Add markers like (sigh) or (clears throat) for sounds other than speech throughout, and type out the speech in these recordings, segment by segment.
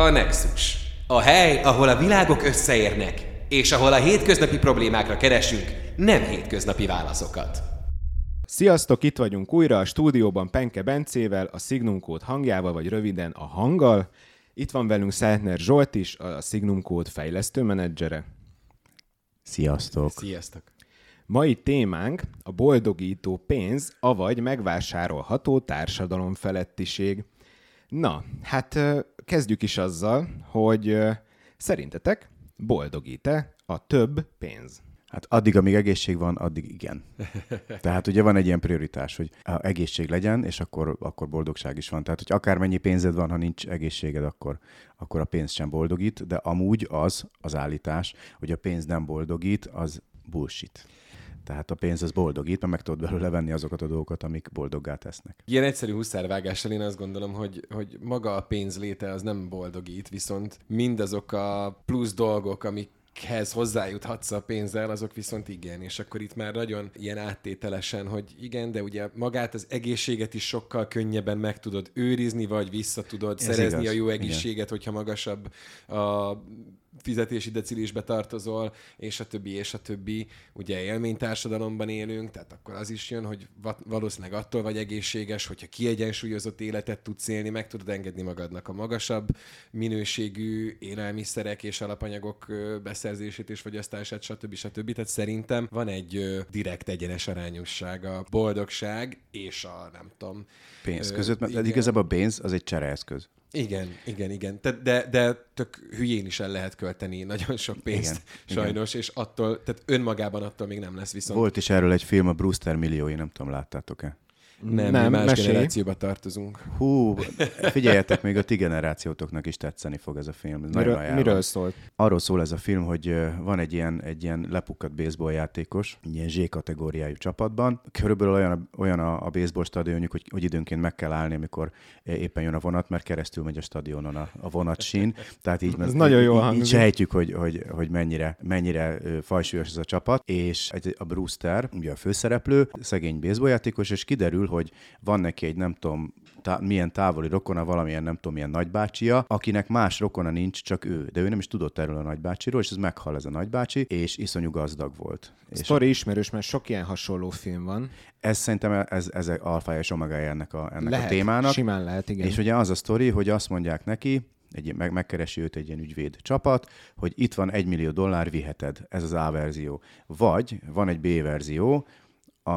A Nexus. A hely, ahol a világok összeérnek, és ahol a hétköznapi problémákra keresünk nem hétköznapi válaszokat. Sziasztok, itt vagyunk újra a stúdióban Penke Bencével, a Signum Code hangjával, vagy röviden a hanggal. Itt van velünk Szeltner Zsolt is, a Signum Code fejlesztő menedzsere. Sziasztok! Sziasztok! Mai témánk a boldogító pénz, avagy megvásárolható társadalom felettiség. Na, hát kezdjük is azzal, hogy szerintetek boldogít-e a több pénz? Hát addig, amíg egészség van, addig igen. (laughs) Tehát ugye van egy ilyen prioritás, hogy a egészség legyen, és akkor, akkor boldogság is van. Tehát, hogy akármennyi pénzed van, ha nincs egészséged, akkor, akkor a pénz sem boldogít, de amúgy az az állítás, hogy a pénz nem boldogít, az bullshit. Tehát a pénz az boldogít, mert meg tudod belőle venni azokat a dolgokat, amik boldoggá tesznek. Ilyen egyszerű huszárvágással én azt gondolom, hogy, hogy maga a pénz léte az nem boldogít, viszont mindazok a plusz dolgok, amik hez hozzájuthatsz a pénzzel, azok viszont igen, és akkor itt már nagyon ilyen áttételesen, hogy igen, de ugye magát az egészséget is sokkal könnyebben meg tudod őrizni, vagy vissza tudod Ez szerezni igaz. a jó egészséget, igen. hogyha magasabb a fizetési decilisbe tartozol, és a többi, és a többi. Ugye élménytársadalomban élünk, tehát akkor az is jön, hogy valószínűleg attól vagy egészséges, hogyha kiegyensúlyozott életet tudsz élni, meg tudod engedni magadnak a magasabb minőségű élelmiszerek és alapanyagok beszerzését és fogyasztását, stb. stb. Tehát szerintem van egy direkt egyenes arányosság a boldogság és a nem tudom. Pénz között, mert igazából a pénz az egy csereeszköz. Igen, igen, igen. Te, de, de tök hülyén is el lehet költeni nagyon sok pénzt, igen, sajnos, igen. és attól, tehát önmagában attól még nem lesz viszont. Volt is erről egy film, a Brewster milliói, nem tudom, láttátok-e? Nem, nem mi más mesélj. generációba tartozunk. Hú, figyeljetek, még a ti generációtoknak is tetszeni fog ez a film. Ez miről, miről szólt? Arról szól ez a film, hogy van egy ilyen, egy ilyen lepukkat baseball játékos, ilyen Z kategóriájú csapatban. Körülbelül olyan, olyan a, a baseball stadionjuk, hogy, hogy időnként meg kell állni, amikor éppen jön a vonat, mert keresztül megy a stadionon a, a vonatsín. Tehát így, (laughs) ez nagyon jó így, így sejtjük, hogy, hogy, hogy mennyire, mennyire fajsúlyos ez a csapat. És a Brewster, ugye a főszereplő, szegény baseballjátékos, és kiderül, hogy van neki egy nem tudom tá- milyen távoli rokona, valamilyen nem tudom milyen nagybácsia, akinek más rokona nincs, csak ő. De ő nem is tudott erről a nagybácsiról, és ez meghal ez a nagybácsi, és iszonyú gazdag volt. Sztori ismerős, mert sok ilyen hasonló film van. Ez szerintem ez, ez alfa és omega ennek, a, ennek lehet, a témának. simán lehet, igen. És ugye az a sztori, hogy azt mondják neki, egy, meg, megkeresi őt egy ilyen ügyvéd csapat, hogy itt van egy millió dollár, viheted. Ez az A verzió. Vagy van egy B verzió,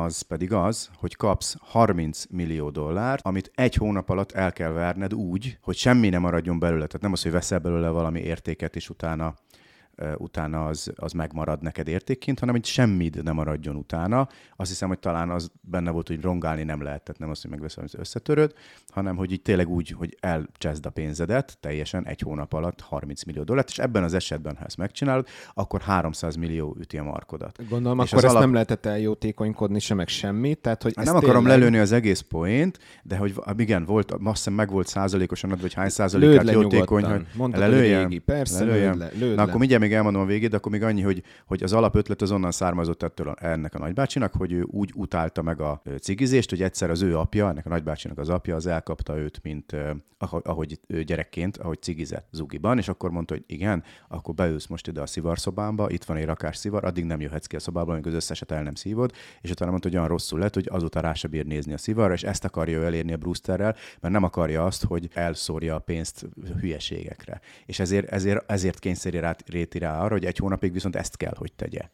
az pedig az, hogy kapsz 30 millió dollárt, amit egy hónap alatt el kell verned úgy, hogy semmi nem maradjon belőle. Tehát nem az, hogy veszel belőle valami értéket, és utána utána az, az megmarad neked értékként, hanem hogy semmit nem maradjon utána. Azt hiszem, hogy talán az benne volt, hogy rongálni nem lehet, tehát nem az, hogy megveszem, hogy összetöröd, hanem hogy így tényleg úgy, hogy elcseszd a pénzedet teljesen egy hónap alatt 30 millió dollárt, és ebben az esetben, ha ezt megcsinálod, akkor 300 millió üti a markodat. Gondolom, és akkor ezt alap... nem lehetett eljótékonykodni se meg semmit. Tehát, hogy hát nem akarom tényleg... lelőni az egész poént, de hogy igen, volt, azt hiszem meg volt százalékosan adva, hogy hány százalékát jótékony, hogy Mondtad, lelőjem, régi. persze, lelőjem. Lőd le, lőd Na, le. akkor mindjárt még elmondom a végét, de akkor még annyi, hogy, hogy az alapötlet az onnan származott ettől a, ennek a nagybácsinak, hogy ő úgy utálta meg a cigizést, hogy egyszer az ő apja, ennek a nagybácsinak az apja, az elkapta őt, mint ahogy gyerekként, ahogy cigizett zugiban, és akkor mondta, hogy igen, akkor beülsz most ide a szivarszobámba, itt van egy rakás szivar, addig nem jöhetsz ki a szobából, amíg az összeset el nem szívod, és utána mondta, hogy olyan rosszul lett, hogy azóta rá se bír nézni a szivarra, és ezt akarja ő elérni a Brewsterrel, mert nem akarja azt, hogy elszórja a pénzt hülyeségekre. És ezért, ezért, ezért kényszeri rá, réti rá arra, hogy egy hónapig viszont ezt kell, hogy tegye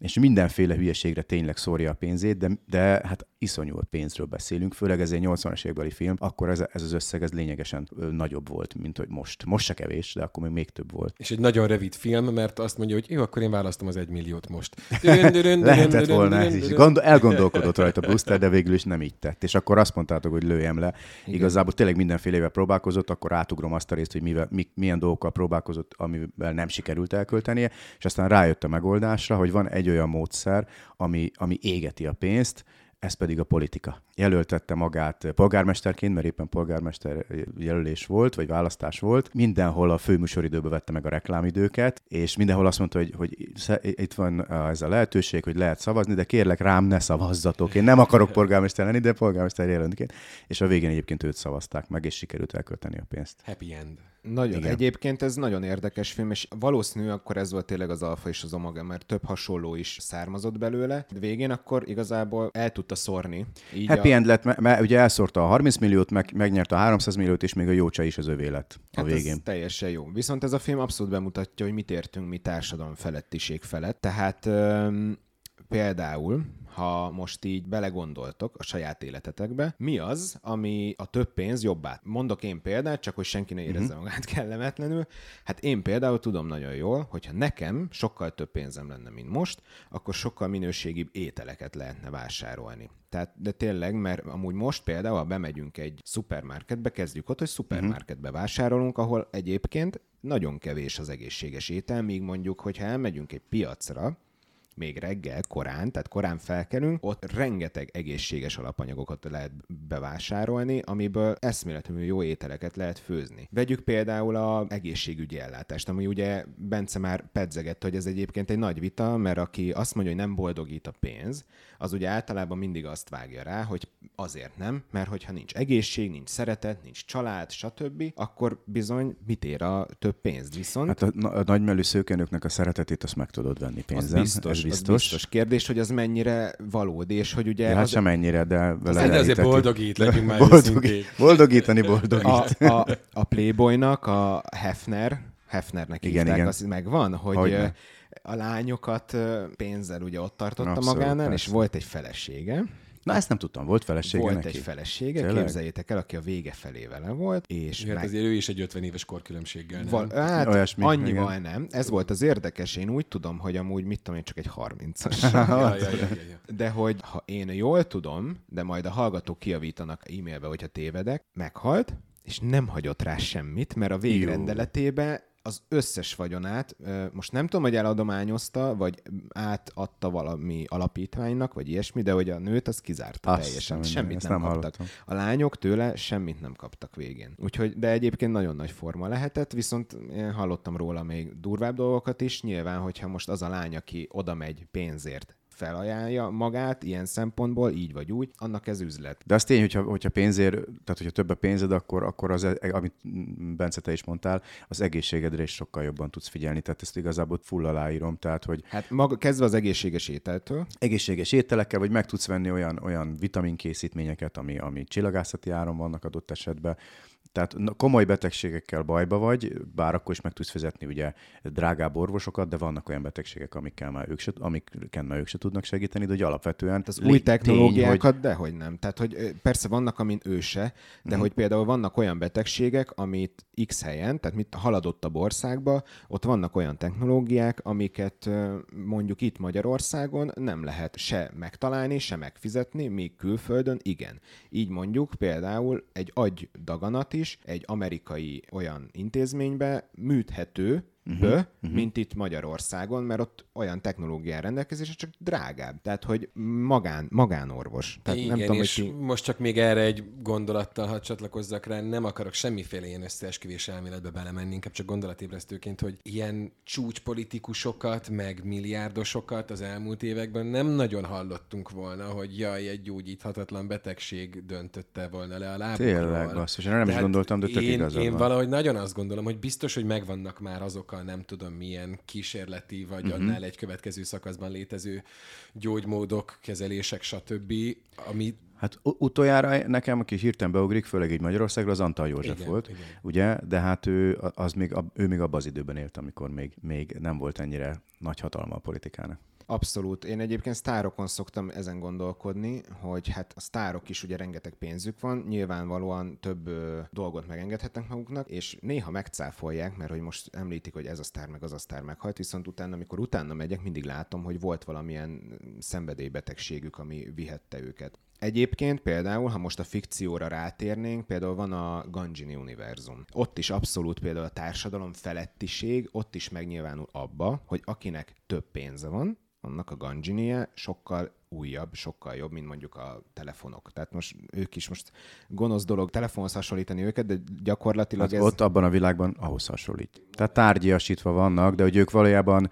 és mindenféle hülyeségre tényleg szórja a pénzét, de, de hát iszonyú pénzről beszélünk, főleg ez egy 80-as évekbeli film, akkor ez, ez az összeg ez lényegesen nagyobb volt, mint hogy most. Most se kevés, de akkor még, még több volt. És egy nagyon rövid film, mert azt mondja, hogy jó, akkor én választom az egy milliót most. (laughs) Lehetett volna ez is. Gondol, elgondolkodott rajta Brewster, de végül is nem így tett. És akkor azt mondtátok, hogy lőjem le. Igen. Igazából tényleg mindenfélevel próbálkozott, akkor átugrom azt a részt, hogy mivel, mi, milyen dolgokkal próbálkozott, amivel nem sikerült elköltenie, és aztán rájött a megoldásra, hogy van egy olyan módszer, ami, ami égeti a pénzt, ez pedig a politika. Jelöltette magát polgármesterként, mert éppen polgármester jelölés volt, vagy választás volt. Mindenhol a főműsoridőbe vette meg a reklámidőket, és mindenhol azt mondta, hogy, hogy itt van ez a lehetőség, hogy lehet szavazni, de kérlek rám ne szavazzatok. Én nem akarok polgármester lenni, de polgármester jelöltként. És a végén egyébként őt szavazták meg, és sikerült elkölteni a pénzt. Happy end. Nagyon, Igen. egyébként ez nagyon érdekes film, és valószínű akkor ez volt tényleg az alfa és az omega, mert több hasonló is származott belőle. De végén akkor igazából el tudta szórni. Így Happy a... End lett, mert, ugye elszórta a 30 milliót, meg, megnyerte a 300 milliót, és még a Jócsa is az övé lett a Hát végén. ez teljesen jó. Viszont ez a film abszolút bemutatja, hogy mit értünk mi társadalom felettiség felett. Tehát öm, például, ha most így belegondoltok a saját életetekbe, mi az, ami a több pénz jobbá? Mondok én példát, csak hogy senki ne érezze uh-huh. magát (laughs) kellemetlenül. Hát én például tudom nagyon jól, hogyha nekem sokkal több pénzem lenne, mint most, akkor sokkal minőségibb ételeket lehetne vásárolni. Tehát, de tényleg, mert amúgy most például, ha bemegyünk egy szupermarketbe, kezdjük ott, hogy szupermarketbe vásárolunk, ahol egyébként nagyon kevés az egészséges étel, míg mondjuk, hogyha elmegyünk egy piacra, még reggel, korán, tehát korán felkelünk, ott rengeteg egészséges alapanyagokat lehet bevásárolni, amiből eszméletlenül jó ételeket lehet főzni. Vegyük például a egészségügyi ellátást, ami ugye Bence már pedzegette, hogy ez egyébként egy nagy vita, mert aki azt mondja, hogy nem boldogít a pénz, az ugye általában mindig azt vágja rá, hogy azért nem, mert hogyha nincs egészség, nincs szeretet, nincs család, stb., akkor bizony mit ér a több pénzt. Viszont Hát a, a nagymelű szőkenőknek a szeretetét azt meg tudod venni az pénzen. biztos, ez biztos. Az biztos kérdés, hogy az mennyire valódi, és hogy ugye hát az, sem ennyire, de vele De azért elhiteti. boldogít, legyünk már Boldogít, boldogítani boldogít. a, a, a Playboynak, a Hefner, Hefnernek Igen, igen, hívták, igen. az megvan, hogy Hogyne. a lányokat pénzzel ugye ott tartotta Abszolút, magánál, és persze. volt egy felesége. Na ezt nem tudtam, volt felesége volt neki? egy felesége, Tényleg? képzeljétek el, aki a vége felé vele volt, és Hát meg, azért ő is egy 50 éves korkülönbséggel, nem? Val- hát Olyasmi, annyival igen. nem. Ez volt az érdekes. Én úgy tudom, hogy amúgy mit tudom én, csak egy 30-as. (laughs) Ja, ja, ja, ja, ja. De hogy ha én jól tudom, de majd a hallgatók kiavítanak e-mailbe, hogyha tévedek, meghalt, és nem hagyott rá semmit, mert a végrendeletébe az összes vagyonát, most nem tudom, hogy eladományozta, vagy átadta valami alapítványnak, vagy ilyesmi, de hogy a nőt az kizárta Azt teljesen. hiszem, Semmit nem, nem kaptak. hallottam. A lányok tőle semmit nem kaptak végén. Úgyhogy, de egyébként nagyon nagy forma lehetett, viszont én hallottam róla még durvább dolgokat is. Nyilván, hogyha most az a lány, aki oda megy pénzért, felajánlja magát ilyen szempontból, így vagy úgy, annak ez üzlet. De az tény, hogyha, hogyha pénzért, tehát hogyha több a pénzed, akkor, akkor az, amit Bence te is mondtál, az egészségedre is sokkal jobban tudsz figyelni. Tehát ezt igazából full aláírom. Tehát, hogy Hát maga, kezdve az egészséges ételtől, egészséges ételekkel, vagy meg tudsz venni olyan, olyan vitaminkészítményeket, ami, ami csillagászati áron vannak adott esetben. Tehát komoly betegségekkel bajba vagy, bár akkor is meg tudsz fizetni ugye drágább orvosokat, de vannak olyan betegségek, amikkel már ők se, amikkel már ők se tudnak segíteni, de hogy alapvetően az lé- új technológiákat, hogy dehogy nem. Tehát, hogy persze vannak, amin ő se, de hogy például vannak olyan betegségek, amit X helyen, tehát mit haladottabb országba, ott vannak olyan technológiák, amiket mondjuk itt Magyarországon nem lehet se megtalálni, se megfizetni, míg külföldön igen. Így mondjuk például egy agydaganat is egy amerikai olyan intézménybe műthető, uh-huh, uh-huh. mint itt Magyarországon, mert ott olyan technológián rendelkezésre, csak drágább. Tehát, hogy magán, magánorvos. Tehát Igen, nem tudom, és hogy ki... most csak még erre egy gondolattal, ha csatlakozzak rá, nem akarok semmiféle ilyen összeesküvés elméletbe belemenni, inkább csak gondolatébresztőként, hogy ilyen csúcspolitikusokat, meg milliárdosokat az elmúlt években nem nagyon hallottunk volna, hogy jaj, egy gyógyíthatatlan betegség döntötte volna le a lábukról. Tényleg, basszus, én nem is Tehát gondoltam, de tök én, igazad én van. valahogy nagyon azt gondolom, hogy biztos, hogy megvannak már azok a nem tudom milyen kísérleti, vagy uh-huh. annál egy következő szakaszban létező gyógymódok, kezelések, stb., ami Hát utoljára nekem, aki hirtelen beugrik, főleg így Magyarországra, az Antal József Igen, volt, igen. ugye? De hát ő, az még, ő még abban az időben élt, amikor még, még nem volt ennyire nagy hatalma a politikának. Abszolút. Én egyébként sztárokon szoktam ezen gondolkodni, hogy hát a sztárok is ugye rengeteg pénzük van, nyilvánvalóan több ö, dolgot megengedhetnek maguknak, és néha megcáfolják, mert hogy most említik, hogy ez a sztár meg az a sztár meghalt, viszont utána, amikor utána megyek, mindig látom, hogy volt valamilyen szenvedélybetegségük, ami vihette őket. Egyébként például, ha most a fikcióra rátérnénk, például van a Ganjini univerzum. Ott is abszolút például a társadalom felettiség, ott is megnyilvánul abba, hogy akinek több pénze van, annak a Ganjinie sokkal újabb, sokkal jobb, mint mondjuk a telefonok. Tehát most ők is most gonosz dolog telefonhoz hasonlítani őket, de gyakorlatilag Hát ez... ott abban a világban ahhoz hasonlít. Tehát tárgyiasítva vannak, de hogy ők valójában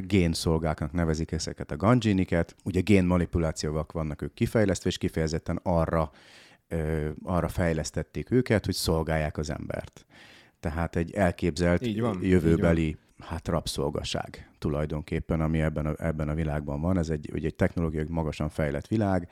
génszolgáknak nevezik ezeket a ganjiniket. Ugye génmanipulációval vannak ők kifejlesztve, és kifejezetten arra, arra fejlesztették őket, hogy szolgálják az embert. Tehát egy elképzelt Így van, jövőbeli hát rabszolgaság tulajdonképpen, ami ebben a, ebben a világban van. Ez egy, ugye egy technológiai magasan fejlett világ.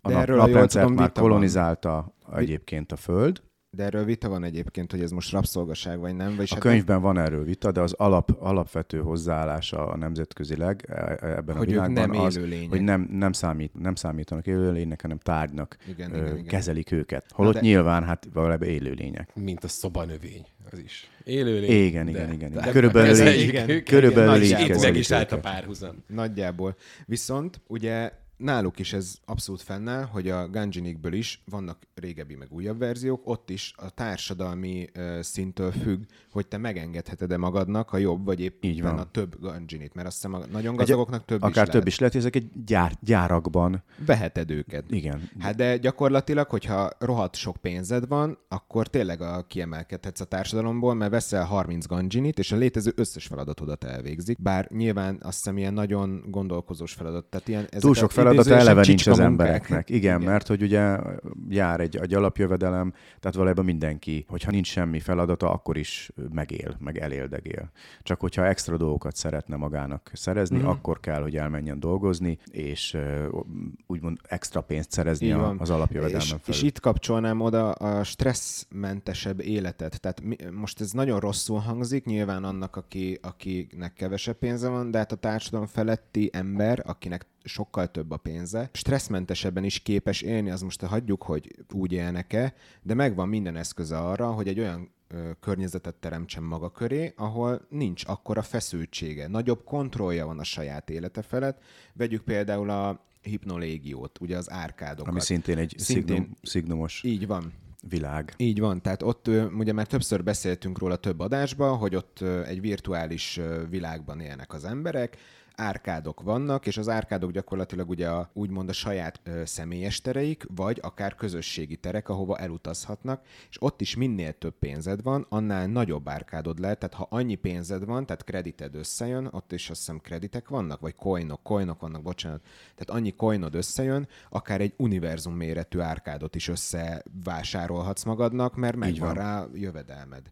A De nap, erről, tudom, már vita van. kolonizálta egyébként a Föld. De erről vita van egyébként, hogy ez most rabszolgaság vagy nem. Vagyis A hát könyvben van erről vita, de az alap, alapvető hozzáállása a nemzetközileg e- e- ebben Hogy a világban nem az, élőlények. hogy nem, nem, számít, nem számítanak élőlénynek, hanem tárgynak Igen, ö, igen, igen. kezelik őket. Holott de- nyilván hát valójában élőlények. Mint a szobanövény, az is. Élőlény. Igen, de- igen, igen, de igen. Körülbelül így- igen, körülbelül És így is állt a őket. párhuzam. Nagyjából. Viszont ugye náluk is ez abszolút fennáll, hogy a Gungeonikből is vannak régebbi meg újabb verziók, ott is a társadalmi uh, szintől függ, hogy te megengedheted-e magadnak a jobb, vagy éppen Így van. a több Gungeonit, mert azt hiszem a nagyon gazdagoknak több Akár is több is lehet, ezek egy gyár, gyárakban. Veheted őket. Igen. Hát de gyakorlatilag, hogyha rohadt sok pénzed van, akkor tényleg a kiemelkedhetsz a társadalomból, mert veszel 30 ganjinit, és a létező összes feladatodat elvégzik. Bár nyilván azt hiszem ilyen nagyon gondolkozós feladat. Tehát ilyen, Túl sok feladata eleve nincs az munkák. embereknek. Igen, Igen, mert hogy ugye jár egy, egy alapjövedelem, tehát valójában mindenki, hogyha nincs semmi feladata, akkor is megél, meg eléldegél. Csak hogyha extra dolgokat szeretne magának szerezni, mm. akkor kell, hogy elmenjen dolgozni, és úgymond extra pénzt szerezni a, az alapjövedelmen és, felül. és itt kapcsolnám oda a stresszmentesebb életet. Tehát mi, most ez nagyon rosszul hangzik, nyilván annak, aki, akinek kevesebb pénze van, de hát a társadalom feletti ember, akinek sokkal több a pénze, stresszmentesebben is képes élni, az most hagyjuk, hogy úgy élnek-e, de megvan minden eszköze arra, hogy egy olyan környezetet teremtsen maga köré, ahol nincs akkora feszültsége. Nagyobb kontrollja van a saját élete felett. Vegyük például a hipnolégiót, ugye az árkádokat. Ami szintén egy Szintén- szignum, szignumos Így van. világ. Így van, tehát ott ugye már többször beszéltünk róla több adásban, hogy ott egy virtuális világban élnek az emberek, árkádok vannak, és az árkádok gyakorlatilag ugye a, úgymond a saját ö, személyes tereik, vagy akár közösségi terek, ahova elutazhatnak, és ott is minél több pénzed van, annál nagyobb árkádod lehet, tehát ha annyi pénzed van, tehát kredited összejön, ott is azt hiszem kreditek vannak, vagy coinok, coinok vannak, bocsánat, tehát annyi coinod összejön, akár egy univerzum méretű árkádot is összevásárolhatsz magadnak, mert megvan van. rá jövedelmed.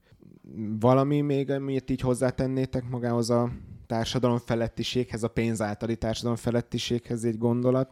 Valami még, amit így hozzátennétek magához a társadalom felettiséghez, a pénz általi társadalom felettiséghez egy gondolat?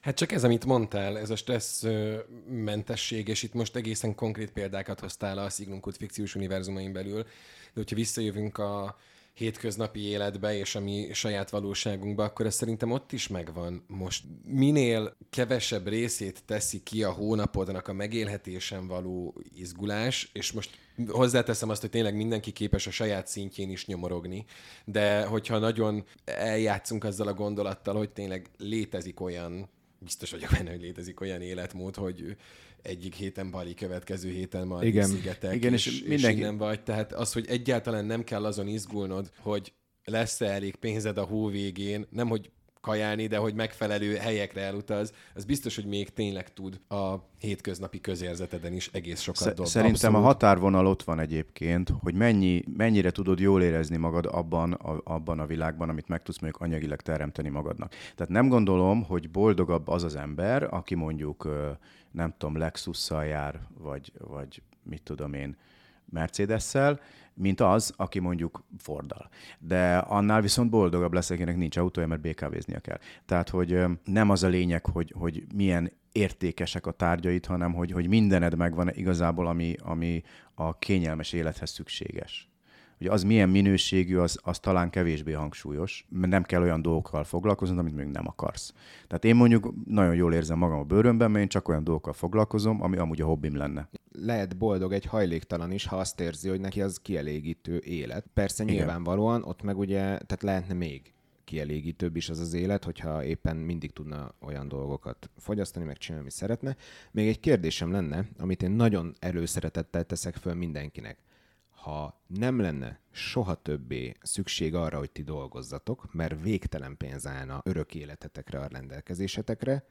Hát csak ez, amit mondtál, ez a stressz ö, mentesség, és itt most egészen konkrét példákat hoztál a Signum fikciós univerzumain belül, de hogyha visszajövünk a hétköznapi életbe és a mi saját valóságunkba, akkor ez szerintem ott is megvan. Most minél kevesebb részét teszi ki a hónapodnak a megélhetésen való izgulás, és most hozzáteszem azt, hogy tényleg mindenki képes a saját szintjén is nyomorogni, de hogyha nagyon eljátszunk azzal a gondolattal, hogy tényleg létezik olyan biztos vagyok benne, hogy létezik olyan életmód, hogy egyik héten Bali, következő héten Maldiv Igen. szigetek, Igen, és, és és, mindenki- innen vagy. Tehát az, hogy egyáltalán nem kell azon izgulnod, hogy lesz-e elég pénzed a hó végén, nem hogy kajálni, de hogy megfelelő helyekre elutaz, az biztos, hogy még tényleg tud a hétköznapi közérzeteden is egész sokat Sze- dobni. Szerintem a Abszolút. határvonal ott van egyébként, hogy mennyi, mennyire tudod jól érezni magad abban a, abban a világban, amit meg tudsz mondjuk anyagilag teremteni magadnak. Tehát nem gondolom, hogy boldogabb az az ember, aki mondjuk, nem tudom, Lexusszal jár, vagy, vagy mit tudom én, Mercedes-szel, mint az, aki mondjuk Forddal. De annál viszont boldogabb lesz, akinek nincs autója, mert BKV-znia kell. Tehát, hogy nem az a lényeg, hogy, hogy milyen értékesek a tárgyait, hanem hogy, hogy mindened megvan igazából, ami, ami a kényelmes élethez szükséges. Hogy az milyen minőségű, az, az talán kevésbé hangsúlyos, mert nem kell olyan dolgokkal foglalkoznod, amit még nem akarsz. Tehát én mondjuk nagyon jól érzem magam a bőrömben, mert én csak olyan dolgokkal foglalkozom, ami amúgy a hobbim lenne. Lehet boldog egy hajléktalan is, ha azt érzi, hogy neki az kielégítő élet. Persze Igen. nyilvánvalóan ott meg ugye, tehát lehetne még kielégítőbb is az az élet, hogyha éppen mindig tudna olyan dolgokat fogyasztani, meg csinálni, amit szeretne. Még egy kérdésem lenne, amit én nagyon előszeretettel teszek föl mindenkinek. Ha nem lenne soha többé szükség arra, hogy ti dolgozzatok, mert végtelen pénz állna örök életetekre, a rendelkezésetekre,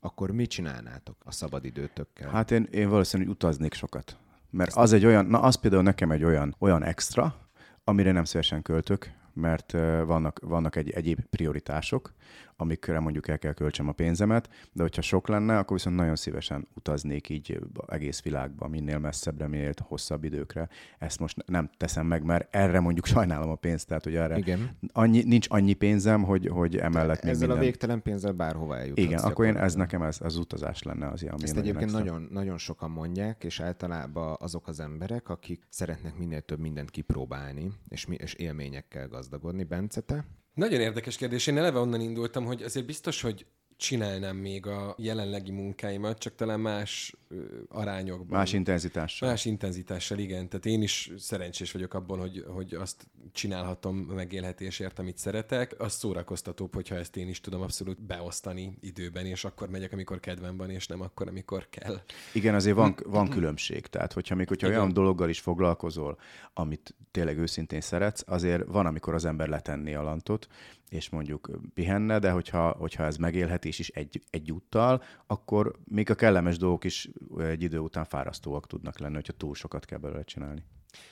akkor mit csinálnátok a szabadidőtökkel? Hát én, én valószínűleg utaznék sokat. Mert az egy olyan, na az például nekem egy olyan, olyan extra, amire nem szívesen költök, mert vannak, vannak egy, egyéb prioritások, amikre mondjuk el kell költsem a pénzemet, de hogyha sok lenne, akkor viszont nagyon szívesen utaznék így egész világba, minél messzebbre, minél hosszabb időkre. Ezt most nem teszem meg, mert erre mondjuk sajnálom a pénzt, tehát hogy erre Igen. Annyi, nincs annyi pénzem, hogy, hogy emellett még Ezzel minden... a végtelen pénzzel bárhova eljuthatsz. Igen, akkor én ez nekem ez, az utazás lenne az, ami Ezt nagyon egyébként extra. nagyon, nagyon sokan mondják, és általában azok az emberek, akik szeretnek minél több mindent kipróbálni, és, mi, és élményekkel gazdagodni. Bence, te? Nagyon érdekes kérdés. Én eleve onnan indultam, hogy azért biztos, hogy csinálnám még a jelenlegi munkáimat, csak talán más ö, arányokban. Más intenzitással. Más intenzitással, igen. Tehát én is szerencsés vagyok abban, hogy, hogy azt csinálhatom megélhetésért, amit szeretek. Az szórakoztatóbb, hogyha ezt én is tudom abszolút beosztani időben, és akkor megyek, amikor kedvem van, és nem akkor, amikor kell. Igen, azért van, van különbség. Tehát, hogyha még hogyha Igen. olyan dologgal is foglalkozol, amit tényleg őszintén szeretsz, azért van, amikor az ember letenné a lantot, és mondjuk pihenne, de hogyha, hogyha ez megélhetés is egy, egyúttal, akkor még a kellemes dolgok is egy idő után fárasztóak tudnak lenni, hogyha túl sokat kell belőle csinálni.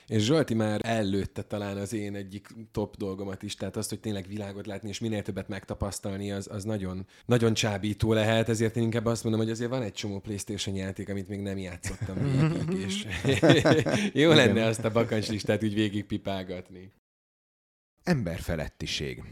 És Zsolti már ellőtte talán az én egyik top dolgomat is, tehát azt, hogy tényleg világot látni, és minél többet megtapasztalni, az, az nagyon, nagyon csábító lehet, ezért én inkább azt mondom, hogy azért van egy csomó Playstation játék, amit még nem játszottam végig, és (laughs) jó lenne azt a bakancslistát úgy végig pipálgatni. Emberfelettiség.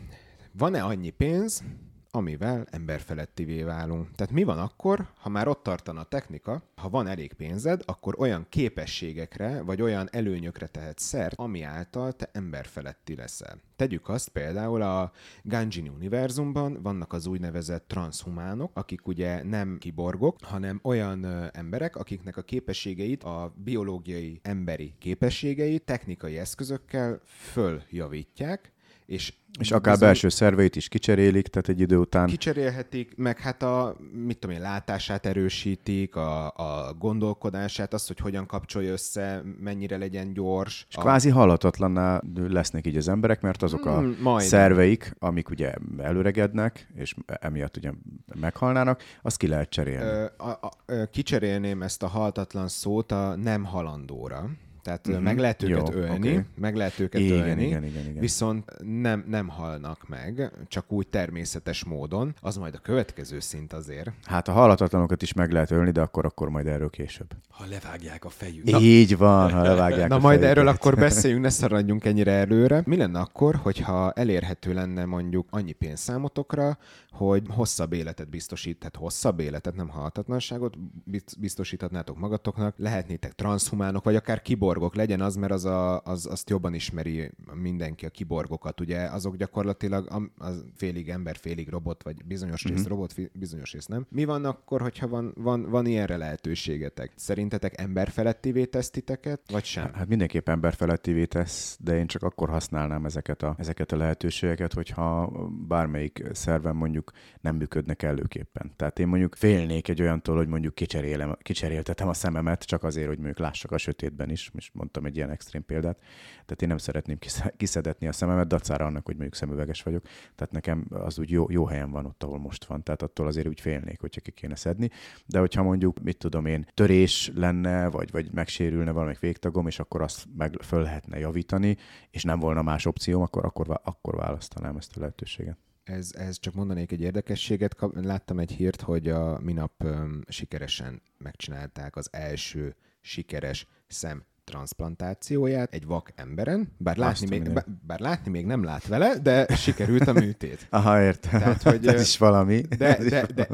Van-e annyi pénz, amivel emberfelettivé válunk? Tehát mi van akkor, ha már ott tartana a technika, ha van elég pénzed, akkor olyan képességekre, vagy olyan előnyökre tehetsz szert, ami által te emberfeletti leszel. Tegyük azt például a Ganjin univerzumban vannak az úgynevezett transhumánok, akik ugye nem kiborgok, hanem olyan ö, emberek, akiknek a képességeit, a biológiai emberi képességeit technikai eszközökkel följavítják, és És akár bizony- belső szerveit is kicserélik, tehát egy idő után Kicserélhetik, meg hát a, mit tudom én, látását erősítik, a, a gondolkodását, azt, hogy hogyan kapcsolja össze, mennyire legyen gyors. És a, kvázi halhatatlanná lesznek így az emberek, mert azok a Hmm, majdnem. szerveik, amik ugye előregednek, és emiatt ugye meghalnának, azt ki lehet cserélni. Ö, a, a, kicserélném ezt a haltatlan szót a nem halandóra. Tehát uh-huh. meg lehet őket Jó, ölni, oké. meg lehet őket Igen, ölni, igen, igen, igen. viszont nem, nem halnak meg, csak úgy természetes módon. Az majd a következő szint azért. Hát a halhatatlanokat is meg lehet ölni, de akkor, akkor majd erről később. Ha levágják a fejük. Na. Így van, ha levágják Na a majd fejüket. erről akkor beszéljünk, ne szaradjunk ennyire előre. Mi lenne akkor, hogyha elérhető lenne mondjuk annyi pénz számotokra, hogy hosszabb életet biztosít, tehát hosszabb életet, nem halhatatlanságot bizt- biztosíthatnátok magatoknak, lehetnétek transhumánok, vagy akár kiborgok, legyen az, mert az, a, az azt jobban ismeri mindenki a kiborgokat, ugye azok gyakorlatilag am- az félig ember, félig robot, vagy bizonyos rész robot, fi- bizonyos rész nem. Mi van akkor, hogyha van, van, van ilyenre lehetőségetek? Szerintetek emberfelettivé tesz titeket, vagy sem? Hát mindenképp emberfelettivé tesz, de én csak akkor használnám ezeket a, ezeket a lehetőségeket, hogyha bármelyik szervem mondjuk nem működnek előképpen. Tehát én mondjuk félnék egy olyantól, hogy mondjuk kicserélem, kicseréltetem a szememet, csak azért, hogy mondjuk lássak a sötétben is, és mondtam egy ilyen extrém példát. Tehát én nem szeretném kisze- kiszedetni a szememet, dacára annak, hogy mondjuk szemüveges vagyok. Tehát nekem az úgy jó, jó helyen van ott, ahol most van. Tehát attól azért úgy félnék, hogyha ki kéne szedni. De hogyha mondjuk, mit tudom én, törés lenne, vagy, vagy megsérülne valamelyik végtagom, és akkor azt meg föl lehetne javítani, és nem volna más opcióm, akkor, akkor, akkor választanám ezt a lehetőséget. Ez, ez csak mondanék egy érdekességet. Láttam egy hírt, hogy a minap öm, sikeresen megcsinálták az első sikeres szem transplantációját egy vak emberen, bár látni, még, bár, bár látni még nem lát vele, de sikerült a műtét. (laughs) Aha, értem. Tehát, hogy, ez is valami. De, is de, de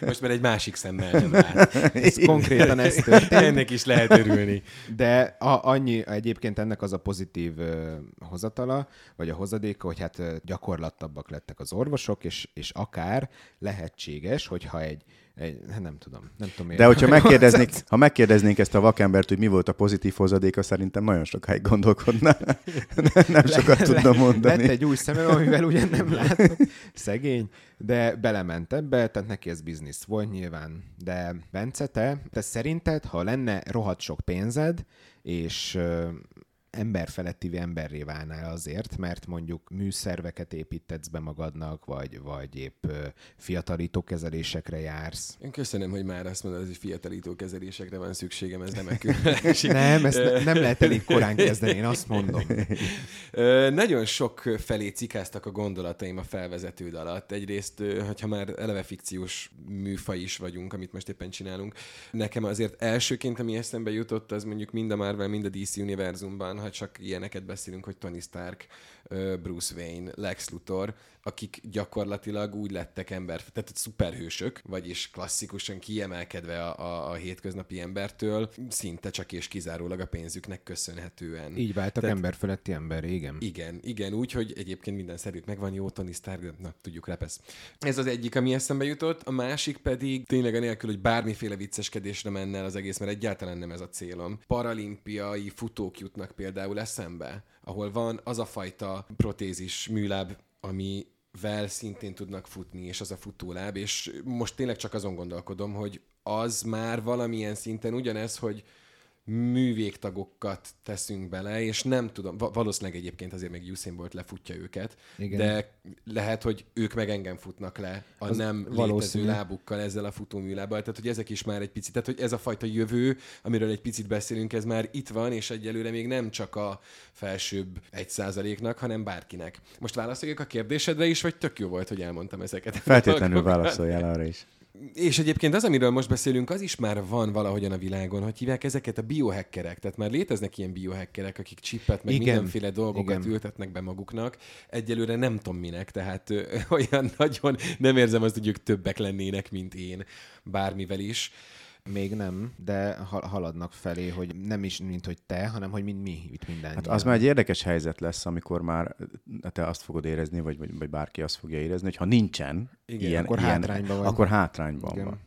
Most már egy másik szemmel nem lát. (laughs) ez konkrétan ez történt. Ennek is lehet örülni. De a, annyi egyébként ennek az a pozitív ö, hozatala, vagy a hozadéka, hogy hát ö, gyakorlatabbak lettek az orvosok, és, és akár lehetséges, hogyha egy, egy hát nem tudom, nem tudom De hogyha (laughs) megkérdeznék, ha megkérdeznénk ezt a vakembert, hogy mi volt a pozitív hozadéka, szerintem nagyon sokáig gondolkodna. nem sokat tudna mondani. Lett egy új szemem, amivel ugyan nem látok, szegény, de belement ebbe, tehát neki ez biznisz volt nyilván. De Bence, te, te szerinted, ha lenne rohadt sok pénzed, és emberfeletti emberré válnál azért, mert mondjuk műszerveket építetsz be magadnak, vagy, vagy épp fiatalító kezelésekre jársz. Én köszönöm, hogy már azt mondod, hogy fiatalító kezelésekre van szükségem, ez nem (laughs) Nem, ezt ne, nem lehet elég korán (laughs) kezdeni, én azt mondom. Nagyon sok felé cikáztak a gondolataim a felvezetőd alatt. Egyrészt, hogyha már eleve fikciós műfaj is vagyunk, amit most éppen csinálunk, nekem azért elsőként, ami eszembe jutott, az mondjuk mind a Marvel, mind a DC univerzumban, ha csak ilyeneket beszélünk, hogy Tony Stark, Bruce Wayne, Lex Luthor, akik gyakorlatilag úgy lettek ember, tehát szuperhősök, vagyis klasszikusan kiemelkedve a, a, a hétköznapi embertől, szinte csak és kizárólag a pénzüknek köszönhetően. Így váltak Tehát- Tehát... emberfeletti ember, igen. Igen, igen, úgy, hogy egyébként minden szerint megvan jó Tony Stark, na, tudjuk, repesz. Ez az egyik, ami eszembe jutott, a másik pedig tényleg anélkül, hogy bármiféle vicceskedésre menne el az egész, mert egyáltalán nem ez a célom. Paralimpiai futók jutnak például eszembe, ahol van az a fajta protézis műláb, ami vel szintén tudnak futni, és az a futóláb, és most tényleg csak azon gondolkodom, hogy az már valamilyen szinten ugyanez, hogy művégtagokat teszünk bele, és nem tudom, va- valószínűleg egyébként azért még Usain Bolt lefutja őket, Igen. de lehet, hogy ők meg engem futnak le a Az nem létező valószínű. lábukkal ezzel a futóműlábbal. Tehát, hogy ezek is már egy picit, tehát, hogy ez a fajta jövő, amiről egy picit beszélünk, ez már itt van, és egyelőre még nem csak a felsőbb egy százaléknak, hanem bárkinek. Most válaszoljak a kérdésedre is, vagy tök jó volt, hogy elmondtam ezeket? Feltétlenül (laughs) válaszoljál arra is. És egyébként az, amiről most beszélünk, az is már van valahogyan a világon, hogy hívják ezeket a biohackerek. Tehát már léteznek ilyen biohackerek, akik csippet, meg Igen. mindenféle dolgokat Igen. ültetnek be maguknak. Egyelőre nem tudom minek, tehát ö, (laughs) olyan nagyon nem érzem azt, hogy ők többek lennének, mint én bármivel is. Még nem, de ha- haladnak felé, hogy nem is, mint hogy te, hanem hogy mint mi itt minden. Hát az már egy érdekes helyzet lesz, amikor már te azt fogod érezni, vagy, vagy, vagy bárki azt fogja érezni, hogy ha nincsen Igen, ilyen, akkor ilyen, hátrányban vagy. Akkor hátrányban Igen. van.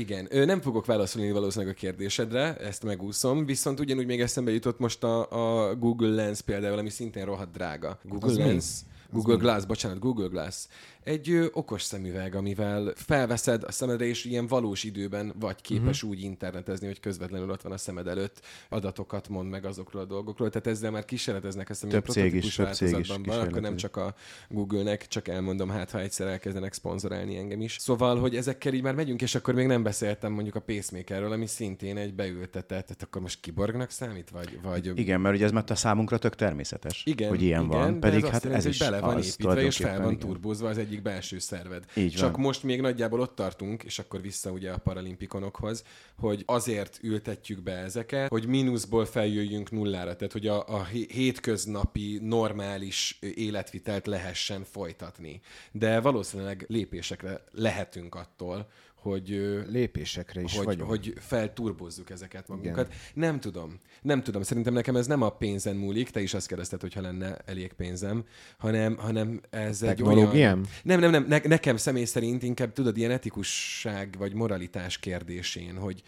Igen, nem fogok válaszolni valószínűleg a kérdésedre, ezt megúszom, viszont ugyanúgy még eszembe jutott most a, a Google Lens például, ami szintén rohadt drága. Google Az mi? Lens. Google Glass, bocsánat, Google Glass. Egy ö, okos szemüveg, amivel felveszed a szemedre, és ilyen valós időben vagy képes uh-huh. úgy internetezni, hogy közvetlenül ott van a szemed előtt, adatokat mond meg azokról a dolgokról. Tehát ezzel már kísérleteznek, azt hiszem, Több cég is- több cég is van, akkor nem csak a Google-nek, csak elmondom, hát ha egyszer elkezdenek szponzorálni engem is. Szóval, hogy ezekkel így már megyünk, és akkor még nem beszéltem mondjuk a pacemakerről, ami szintén egy beültetett, tehát akkor most kiborgnak számít, vagy, vagy Igen, mert ugye ez már a számunkra tök természetes, igen, hogy ilyen igen, van, pedig ez hát jelenti, ez is bele van építve, és fel van turbózva az egyik belső szerved. Így Csak van. most még nagyjából ott tartunk, és akkor vissza ugye a paralimpikonokhoz, hogy azért ültetjük be ezeket, hogy mínuszból feljöjjünk nullára, tehát hogy a, a hé- hétköznapi, normális életvitelt lehessen folytatni. De valószínűleg lépésekre lehetünk attól, hogy Lépésekre is hogy, vagyunk. hogy felturbozzuk ezeket magunkat. Igen. Nem tudom. Nem tudom. Szerintem nekem ez nem a pénzen múlik, te is azt kérdezted, hogyha lenne elég pénzem, hanem, hanem ez egy olyan... Nem, nem, nem. Ne, nekem személy szerint inkább tudod, ilyen etikusság vagy moralitás kérdésén, hogy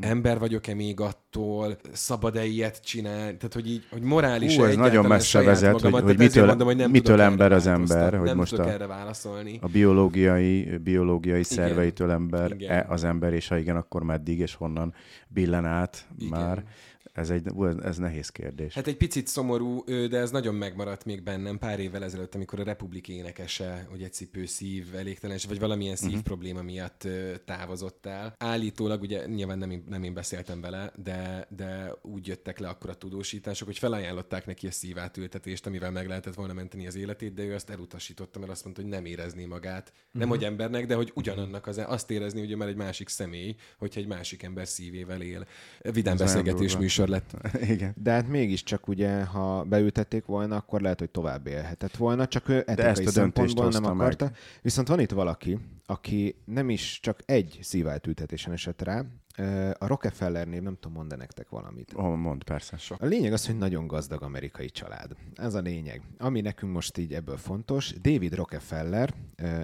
ember vagyok-e még attól, szabad-e ilyet csinálni, tehát hogy így, hogy morális Hú, ez nagyon messze vezet, hogy- hogy mitől- mitől tudok erre ember az ember, hogy nem most tudok a- erre válaszolni. A biológiai, biológiai szerveitől ember, Igen. e az ember, és ha igen, akkor meddig, és honnan billen át Igen. már. Ez, egy, ez, nehéz kérdés. Hát egy picit szomorú, de ez nagyon megmaradt még bennem pár évvel ezelőtt, amikor a Republik énekese, hogy egy cipő szív elégtelenség, vagy valamilyen szív uh-huh. probléma miatt távozott el. Állítólag, ugye nyilván nem én, nem én beszéltem vele, de, de úgy jöttek le akkor a tudósítások, hogy felajánlották neki a szívátültetést, amivel meg lehetett volna menteni az életét, de ő azt elutasította, mert azt mondta, hogy nem érezné magát. Uh-huh. Nem, hogy embernek, de hogy ugyanannak az, azt érezni, hogy már egy másik személy, hogyha egy másik ember szívével él. Vidám beszélgetés nagyon műsor lett. (laughs) Igen. De hát mégiscsak ugye, ha beültették volna, akkor lehet, hogy tovább élhetett volna, csak ő etikai ezt a szempontból nem hozta meg. akarta. Viszont van itt valaki, aki nem is csak egy szíváltültetésen esett rá. A Rockefeller név, nem tudom, mond nektek valamit. Oh, mond, persze. A lényeg az, hogy nagyon gazdag amerikai család. Ez a lényeg. Ami nekünk most így ebből fontos, David Rockefeller,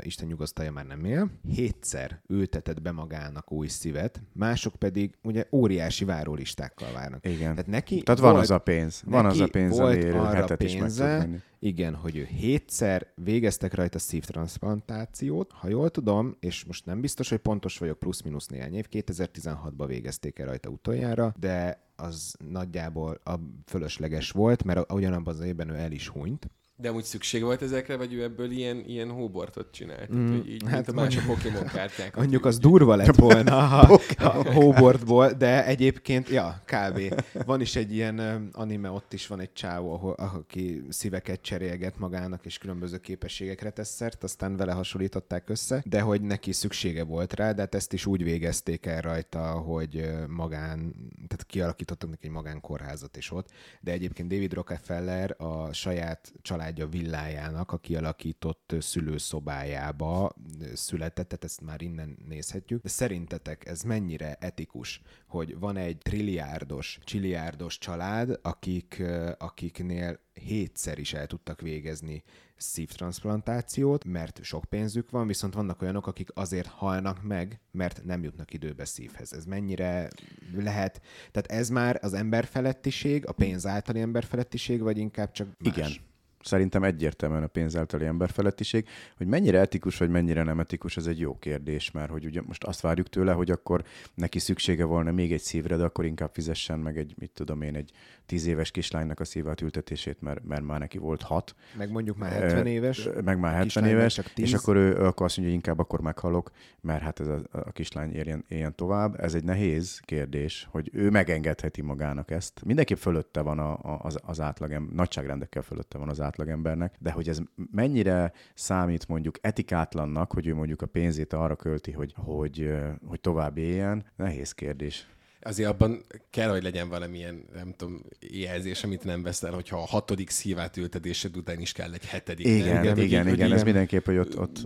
Isten nyugosztalja már nem él, hétszer ültetett be magának új szívet, mások pedig ugye óriási várólistákkal várnak. Igen. Tehát neki Tehát van volt- az a pénz. Van az a pénz, volt arra pénze. Igen, hogy ő hétszer végeztek rajta szívtransplantációt, ha jól tudom, és most nem biztos, hogy pontos vagyok, plusz-minusz néhány év, 2016-ban végezték el rajta utoljára, de az nagyjából a fölösleges volt, mert ugyanabban az évben ő el is hunyt, de úgy szükség volt ezekre, vagy ő ebből ilyen, ilyen hóbortot csinált? Mm, így, hát más a Pokémon kártyák. (laughs) Mondjuk az durva lett (laughs) volna a, a hóbortból, de egyébként, ja, kb. Van is egy ilyen anime, ott is van egy csávó, ahol, aki szíveket cserélget magának, és különböző képességekre tesz szert, aztán vele hasonlították össze, de hogy neki szüksége volt rá, de hát ezt is úgy végezték el rajta, hogy magán, tehát kialakítottak neki egy magánkórházat is ott, de egyébként David Rockefeller a saját családja villájának a kialakított szülőszobájába született, tehát ezt már innen nézhetjük. De szerintetek ez mennyire etikus, hogy van egy trilliárdos, csiliárdos család, akik, akiknél hétszer is el tudtak végezni szívtransplantációt, mert sok pénzük van, viszont vannak olyanok, akik azért halnak meg, mert nem jutnak időbe szívhez. Ez mennyire lehet, tehát ez már az emberfelettiség, a pénz általi emberfelettiség, vagy inkább csak más? Igen. Szerintem egyértelműen a pénz általi emberfelettiség. Hogy mennyire etikus, vagy mennyire nem etikus, ez egy jó kérdés, mert hogy ugye most azt várjuk tőle, hogy akkor neki szüksége volna még egy szívre, de akkor inkább fizessen meg egy, mit tudom én, egy tíz éves kislánynak a szívátültetését, mert, mert már neki volt hat. Meg mondjuk már 70 éves. Meg már 70 kislánynak éves, csak és 10. akkor ő, akkor azt mondja, hogy inkább akkor meghalok, mert hát ez a, a kislány éljen, éljen tovább. Ez egy nehéz kérdés, hogy ő megengedheti magának ezt. Mindenképp fölötte van a, a, az, az átlagember, nagyságrendekkel fölötte van az átlagembernek, de hogy ez mennyire számít mondjuk etikátlannak, hogy ő mondjuk a pénzét arra költi, hogy, hogy, hogy tovább éljen, nehéz kérdés. Azért abban kell, hogy legyen valamilyen, nem tudom, jelzés, amit nem veszel, hogyha a hatodik szívátültetésed után is kell egy hetedik. nem? Igen, Tehát, igen, igen, így- igen, így- ez mindenképp, hogy ott, ott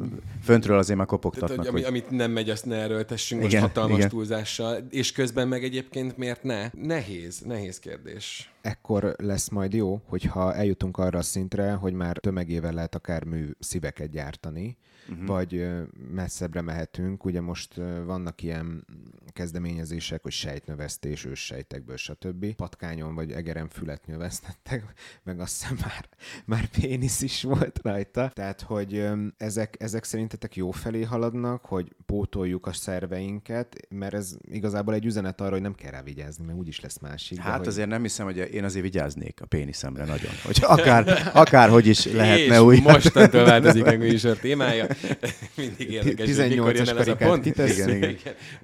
föntről azért már Tehát, kopogtatnak, hogy, ami, hogy amit nem megy, azt ne erőltessünk most Igen, hatalmas igen. túlzással, és közben meg egyébként miért ne? Nehéz, nehéz kérdés. Ekkor lesz majd jó, hogyha eljutunk arra a szintre, hogy már tömegével lehet akár mű szíveket gyártani, uh-huh. vagy messzebbre mehetünk. Ugye most vannak ilyen kezdeményezések, hogy sejtnövesztés, őssejtekből, stb. Patkányon vagy egeren fület növesztettek, (laughs) meg azt hiszem már, már pénisz is volt rajta. Tehát, hogy ezek, ezek szerintetek jó felé haladnak, hogy pótoljuk a szerveinket, mert ez igazából egy üzenet arra, hogy nem kell rá vigyázni, mert úgyis lesz másik. de Hát hogy... azért nem hiszem, hogy én azért vigyáznék a péniszemre nagyon. Hogy akár, akár hogy is lehetne és úgy. mostantól változik a műsor témája. (laughs) Mindig érdekes, hogy mikor 18-as jön el ez a pont. Igen, igen.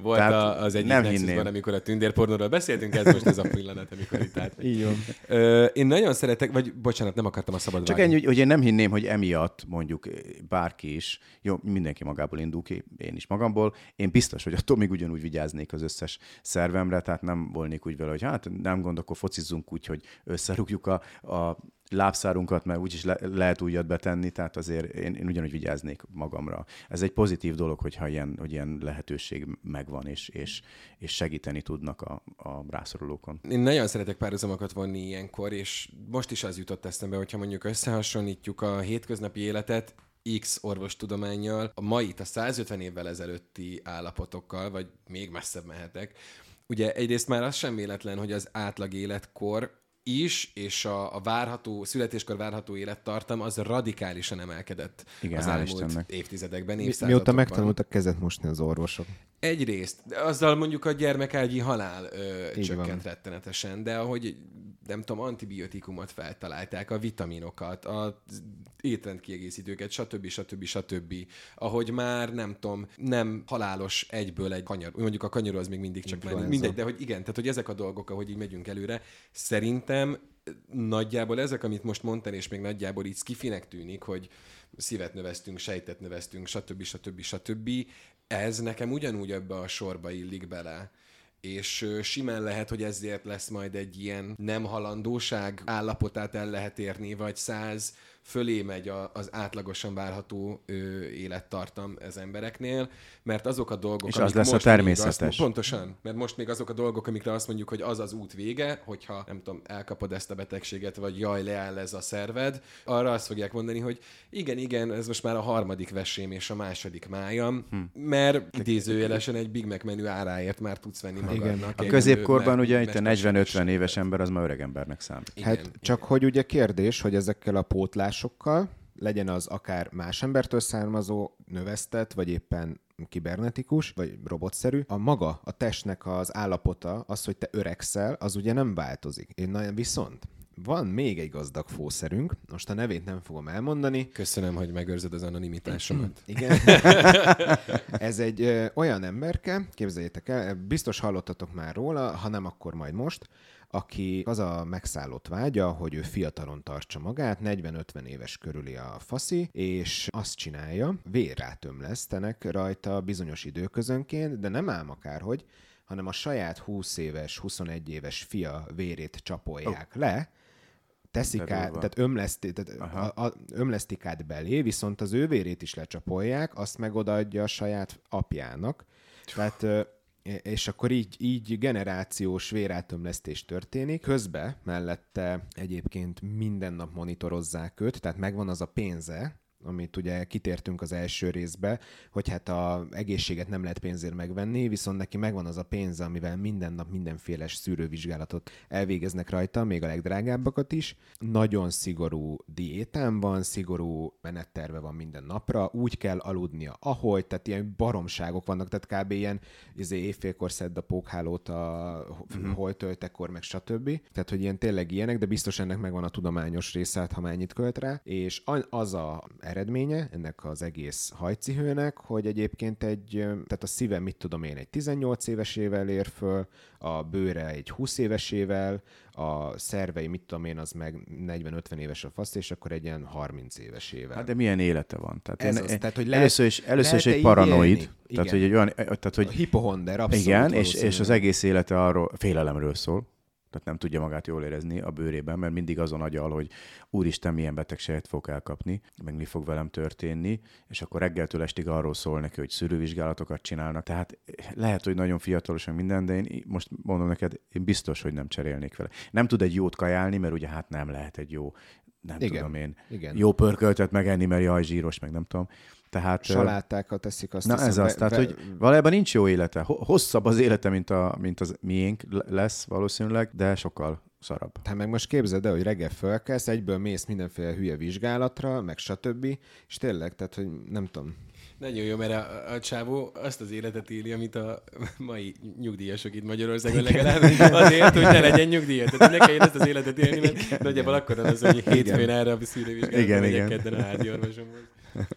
Volt Tehát a, az egyik nem Nexusban, hinném. amikor a tündérpornóról beszéltünk, ez most ez a pillanat, amikor itt állt. Így van. Ö, én nagyon szeretek, vagy bocsánat, nem akartam a szabad Csak ennyi, hogy- hogy én nem hinném, hogy emiatt mondjuk bárki is, jó, mindenki magából indul ki, én is magamból, én biztos, hogy attól még ugyanúgy vigyáznék az összes szervemre, tehát nem volnék úgy vele, hogy hát nem gond, akkor focizzunk úgy, hogy összerúgjuk a, a lábszárunkat, mert úgyis le, lehet újat betenni, tehát azért én, én ugyanúgy vigyáznék magamra. Ez egy pozitív dolog, hogyha ilyen, hogy ilyen lehetőség megvan, és, és, és segíteni tudnak a, a rászorulókon. Én nagyon szeretek párhuzamokat vonni ilyenkor, és most is az jutott eszembe, hogyha mondjuk összehasonlítjuk a hétköznapi életet X orvostudományjal, a mait a 150 évvel ezelőtti állapotokkal, vagy még messzebb mehetek. Ugye egyrészt már az sem véletlen, hogy az átlag életkor is, és a, a várható, születéskor várható élettartam az radikálisan emelkedett Igen, az elmúlt Istennek. évtizedekben, Mi, évszázadokban. mióta megtanultak kezet mosni az orvosok. Egyrészt, azzal mondjuk a gyermekágyi halál ö, Így csökkent van. rettenetesen, de ahogy nem tudom, antibiotikumot feltalálták, a vitaminokat, a étrendkiegészítőket, stb. stb. stb. Ahogy már nem tudom, nem halálos egyből egy kanyar, mondjuk a kanyaró az még mindig csak már Influenza. mindegy, de hogy igen, tehát hogy ezek a dolgok, ahogy így megyünk előre, szerintem nagyjából ezek, amit most mondtál, és még nagyjából így skifinek tűnik, hogy szívet növesztünk, sejtet növesztünk, stb. stb. stb. Ez nekem ugyanúgy ebbe a sorba illik bele. És simán lehet, hogy ezért lesz majd egy ilyen nem halandóság állapotát el lehet érni, vagy száz fölé megy a, az átlagosan várható ö, élettartam az embereknél, mert azok a dolgok, És az amik lesz a most még természetes. Azt, pontosan, mert most még azok a dolgok, amikre azt mondjuk, hogy az az út vége, hogyha nem tudom, elkapod ezt a betegséget, vagy jaj, leáll ez a szerved, arra azt fogják mondani, hogy igen, igen, ez most már a harmadik vesém és a második májam, hm. mert idézőjelesen egy Big Mac menü áráért már tudsz venni magadnak. A egy középkorban ugye itt a mesterséges- 40-50 éves ember az már öreg embernek számít. Igen, Hát csak hogy ugye kérdés, hogy ezekkel a pótlás hatásokkal, legyen az akár más embertől származó, növesztett, vagy éppen kibernetikus, vagy robotszerű, a maga, a testnek az állapota, az, hogy te öregszel, az ugye nem változik. Én viszont van még egy gazdag fószerünk, most a nevét nem fogom elmondani. Köszönöm, hogy megőrzöd az anonimitásomat. (clears throat) Igen. (laughs) Ez egy ö, olyan emberke, képzeljétek el, biztos hallottatok már róla, ha nem, akkor majd most, aki az a megszállott vágya, hogy ő fiatalon tartsa magát, 40-50 éves körüli a faszi, és azt csinálja, vérrátömlesztenek rajta bizonyos időközönként, de nem ám akárhogy, hanem a saját 20 éves, 21 éves fia vérét csapolják oh. le, teszik át, tehát, ömleszti, tehát a, a, ömlesztik át belé, viszont az ő vérét is lecsapolják, azt meg odaadja a saját apjának. Tehát és akkor így, így generációs vérátömlesztés történik. Közben mellette egyébként minden nap monitorozzák őt, tehát megvan az a pénze, amit ugye kitértünk az első részbe, hogy hát a egészséget nem lehet pénzért megvenni, viszont neki megvan az a pénze, amivel minden nap mindenféle szűrővizsgálatot elvégeznek rajta, még a legdrágábbakat is. Nagyon szigorú diétán van, szigorú menetterve van minden napra, úgy kell aludnia, ahogy, tehát ilyen baromságok vannak, tehát kb. ilyen izé, éjfélkor szedd a pókhálót a uh-huh. holtöltekor, meg stb. Tehát, hogy ilyen tényleg ilyenek, de biztos ennek megvan a tudományos része, hát, ha mennyit költ rá, és az a eredménye ennek az egész hajcihőnek, hogy egyébként egy, tehát a szíve, mit tudom én, egy 18 évesével ér föl, a bőre egy 20 évesével, a szervei, mit tudom én, az meg 40-50 éves a fasz, és akkor egy ilyen 30 évesével. Hát de milyen élete van? Tehát, Ez én, az, tehát hogy lehet, először is, először is egy paranoid, tehát hogy egy olyan, tehát hogy... A hipohonder, abszolút. Igen, és, és az egész élete arról félelemről szól tehát nem tudja magát jól érezni a bőrében, mert mindig azon agyal, hogy úristen, milyen betegséget fog elkapni, meg mi fog velem történni, és akkor reggeltől estig arról szól neki, hogy szűrővizsgálatokat csinálnak. Tehát lehet, hogy nagyon fiatalosan minden, de én most mondom neked, én biztos, hogy nem cserélnék vele. Nem tud egy jót kajálni, mert ugye hát nem lehet egy jó nem igen, tudom én, igen. jó pörköltet megenni, mert jaj, zsíros, meg nem tudom. Tehát, Salátákat teszik azt Na hiszem, ez az, tehát, hogy valójában nincs jó élete. Hosszabb az élete, mint, a, mint az miénk lesz valószínűleg, de sokkal szarabb. Hát meg most képzeld el, hogy reggel fölkelsz, egyből mész mindenféle hülye vizsgálatra, meg stb. És tényleg, tehát, hogy nem tudom. Nagyon jó, mert a, a csávó azt az életet éli, amit a mai nyugdíjasok itt Magyarországon legalább azért, hogy ne legyen nyugdíjas. Tehát ne kelljen ezt az életet élni, mert igen. nagyjából akkor az, hogy hétfőn erre a szűrővizsgálatra igen, igen. kedden a házi orvosomhoz.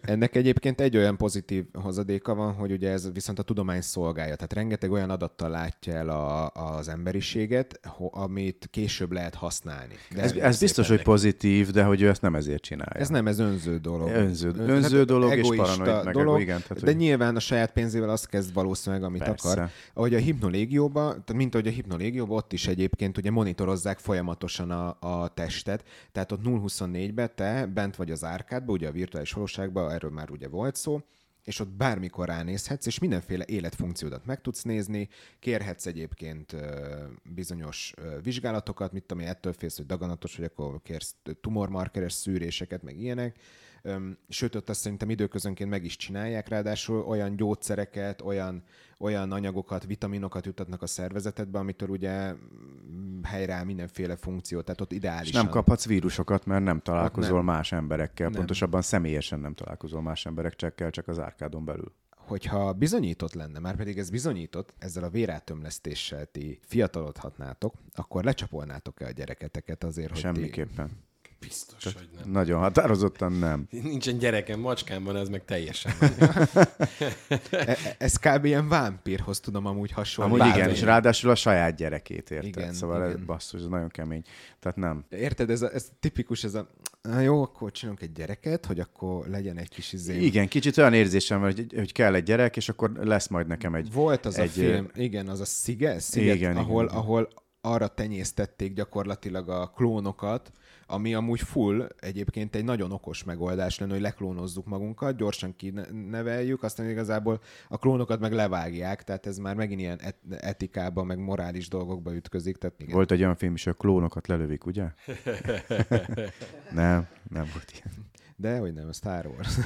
Ennek egyébként egy olyan pozitív hozadéka van, hogy ugye ez viszont a tudomány szolgálja. Tehát rengeteg olyan adattal látja el a, az emberiséget, amit később lehet használni. De ez, ez biztos, hogy pozitív, de hogy ő ezt nem ezért csinálja. Ez nem, ez önző dolog. Önző, önző hát dolog és paranoid meg dolog, igen. Tehát, de hogy... nyilván a saját pénzével azt kezd valószínűleg, amit Persze. akar. Ahogy a hipnolégióban, mint ahogy a hipnolégióban, ott is egyébként ugye monitorozzák folyamatosan a, a testet. Tehát ott 0-24-ben te bent vagy az árkádban, ugye a virtuális valóság valóságban, erről már ugye volt szó, és ott bármikor ránézhetsz, és mindenféle életfunkciódat meg tudsz nézni, kérhetsz egyébként bizonyos vizsgálatokat, mit tudom, ettől félsz, hogy daganatos, hogy akkor kérsz tumormarkeres szűréseket, meg ilyenek, sőt, ott azt szerintem időközönként meg is csinálják, ráadásul olyan gyógyszereket, olyan, olyan anyagokat, vitaminokat jutatnak a szervezetedbe, amitől ugye mm, helyreáll mindenféle funkció, tehát ott ideális. nem kaphatsz vírusokat, mert nem találkozol nem. más emberekkel, nem. pontosabban személyesen nem találkozol más emberekkel, csak az árkádon belül hogyha bizonyított lenne, már pedig ez bizonyított, ezzel a vérátömlesztéssel ti fiatalodhatnátok, akkor lecsapolnátok-e a gyereketeket azért, hogy Semmiképpen. Ti Biztos, Tehát hogy nem. Nagyon határozottan nem. (laughs) Nincsen gyerekem, macskám van, ez meg teljesen. (laughs) e, ez kb. ilyen vámpírhoz tudom amúgy hasonlítani. Amúgy igen, és ráadásul a saját gyerekét érted. Igen, szóval igen. ez basszus, ez nagyon kemény. Tehát nem. Érted, ez, a, ez tipikus, ez a Na jó, akkor csinálunk egy gyereket, hogy akkor legyen egy kis izé. Igen, kicsit olyan érzésem, hogy, hogy kell egy gyerek, és akkor lesz majd nekem egy... Volt az egy, a film, igen, az a Sziget, Sziget igen, ahol, igen. ahol arra tenyésztették gyakorlatilag a klónokat, ami amúgy full egyébként egy nagyon okos megoldás lenne, hogy leklónozzuk magunkat, gyorsan kineveljük, aztán igazából a klónokat meg levágják, tehát ez már megint ilyen et- etikába, meg morális dolgokba ütközik. Tehát igen. Volt egy olyan film is, hogy a klónokat lelövik, ugye? (laughs) nem, nem volt ilyen. De, hogy nem, Star Wars.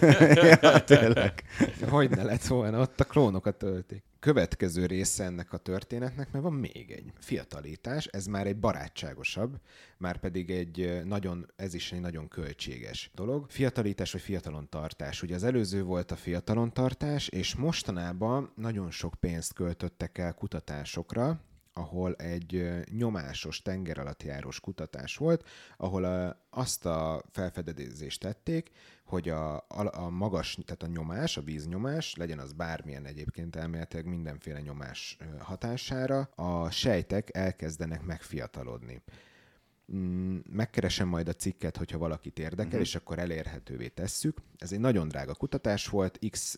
(laughs) ja, tényleg. hogy ne lett volna, ott a klónokat töltik. Következő része ennek a történetnek, mert van még egy fiatalítás, ez már egy barátságosabb, már pedig egy nagyon, ez is egy nagyon költséges dolog. Fiatalítás vagy fiatalon tartás. Ugye az előző volt a fiatalon tartás, és mostanában nagyon sok pénzt költöttek el kutatásokra, ahol egy nyomásos tengeralattjárós kutatás volt, ahol azt a felfedezést tették, hogy a, a, a magas, tehát a nyomás, a víznyomás, legyen az bármilyen egyébként elméletileg mindenféle nyomás hatására, a sejtek elkezdenek megfiatalodni. Mm, megkeresem majd a cikket, hogyha valakit érdekel, uh-huh. és akkor elérhetővé tesszük. Ez egy nagyon drága kutatás volt, x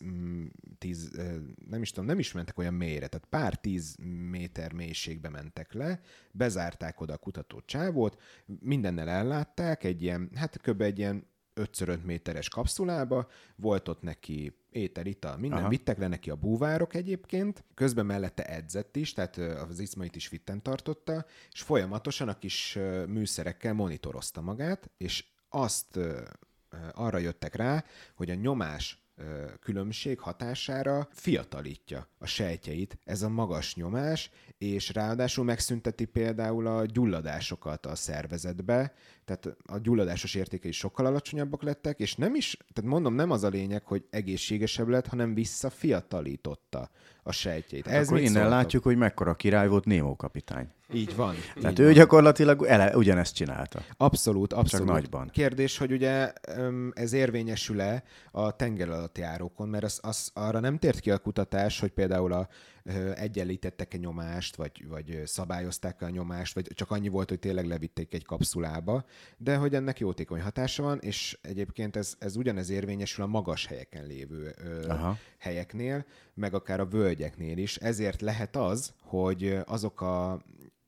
10, nem is tudom, nem is mentek olyan mélyre, tehát pár tíz méter mélységbe mentek le, bezárták oda a kutató csávót, mindennel ellátták, egy ilyen, hát kb. egy ilyen 5x5 méteres kapszulába, volt ott neki étel, ital, minden, Aha. vittek le neki a búvárok egyébként, közben mellette edzett is, tehát az izmait is fitten tartotta, és folyamatosan a kis műszerekkel monitorozta magát, és azt arra jöttek rá, hogy a nyomás különbség hatására fiatalítja a sejtjeit ez a magas nyomás, és ráadásul megszünteti például a gyulladásokat a szervezetbe, tehát a gyulladásos értékei sokkal alacsonyabbak lettek, és nem is, tehát mondom, nem az a lényeg, hogy egészségesebb lett, hanem visszafiatalította a sejtjét. Hát Ez akkor innen szóltak? látjuk, hogy mekkora király volt Némó kapitány. Így van. Tehát így ő van. gyakorlatilag ele, ugyanezt csinálta. Abszolút, abszolút. Csak nagyban. Kérdés, hogy ugye ez érvényesül-e a tengeralattjárókon, mert az, az, arra nem tért ki a kutatás, hogy például a egyenlítettek-e nyomást, vagy, vagy szabályozták-e a nyomást, vagy csak annyi volt, hogy tényleg levitték egy kapszulába, de hogy ennek jótékony hatása van, és egyébként ez, ez ugyanez érvényesül a magas helyeken lévő Aha. helyeknél, meg akár a völgyeknél is. Ezért lehet az, hogy azok a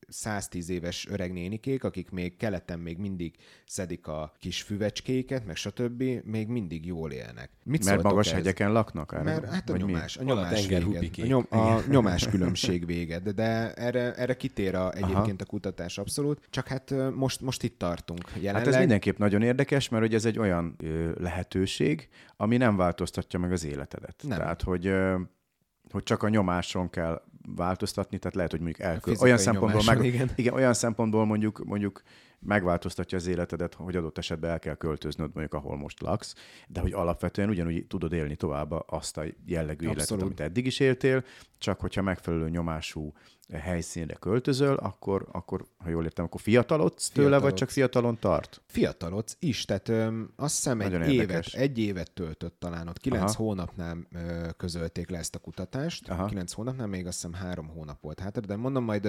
110 éves öreg nénikék, akik még keleten még mindig szedik a kis füvecskéket, meg stb., még mindig jól élnek. Mit Mert magas ez? hegyeken laknak? Erre? Mert hát a nyomás, a nyomás, a, véget, a, nyom, a (laughs) nyomás különbség véget, de, de erre, erre kitér a, egyébként Aha. a kutatás abszolút. Csak hát most, most itt tartunk. Jelenleg... Hát ez mindenképp nagyon érdekes, mert hogy ez egy olyan ö, lehetőség, ami nem változtatja meg az életedet. Nem. Tehát, hogy ö, hogy csak a nyomáson kell változtatni, tehát lehet, hogy mondjuk elkö... olyan szempontból, meg... igen. igen. olyan szempontból mondjuk, mondjuk megváltoztatja az életedet, hogy adott esetben el kell költöznöd mondjuk, ahol most laksz, de hogy alapvetően ugyanúgy tudod élni tovább azt a jellegű Abszolút. életet, amit eddig is éltél, csak hogyha megfelelő nyomású helyszínre költözöl, akkor, akkor ha jól értem, akkor fiatalodsz tőle, fiatalodsz. vagy csak fiatalon tart? Fiatalodsz is, tehát ö, azt hiszem egy évet, egy évet töltött talán ott, kilenc Aha. hónapnál ö, közölték le ezt a kutatást, Aha. kilenc hónapnál még azt hiszem három hónap volt hátra, de mondom majd,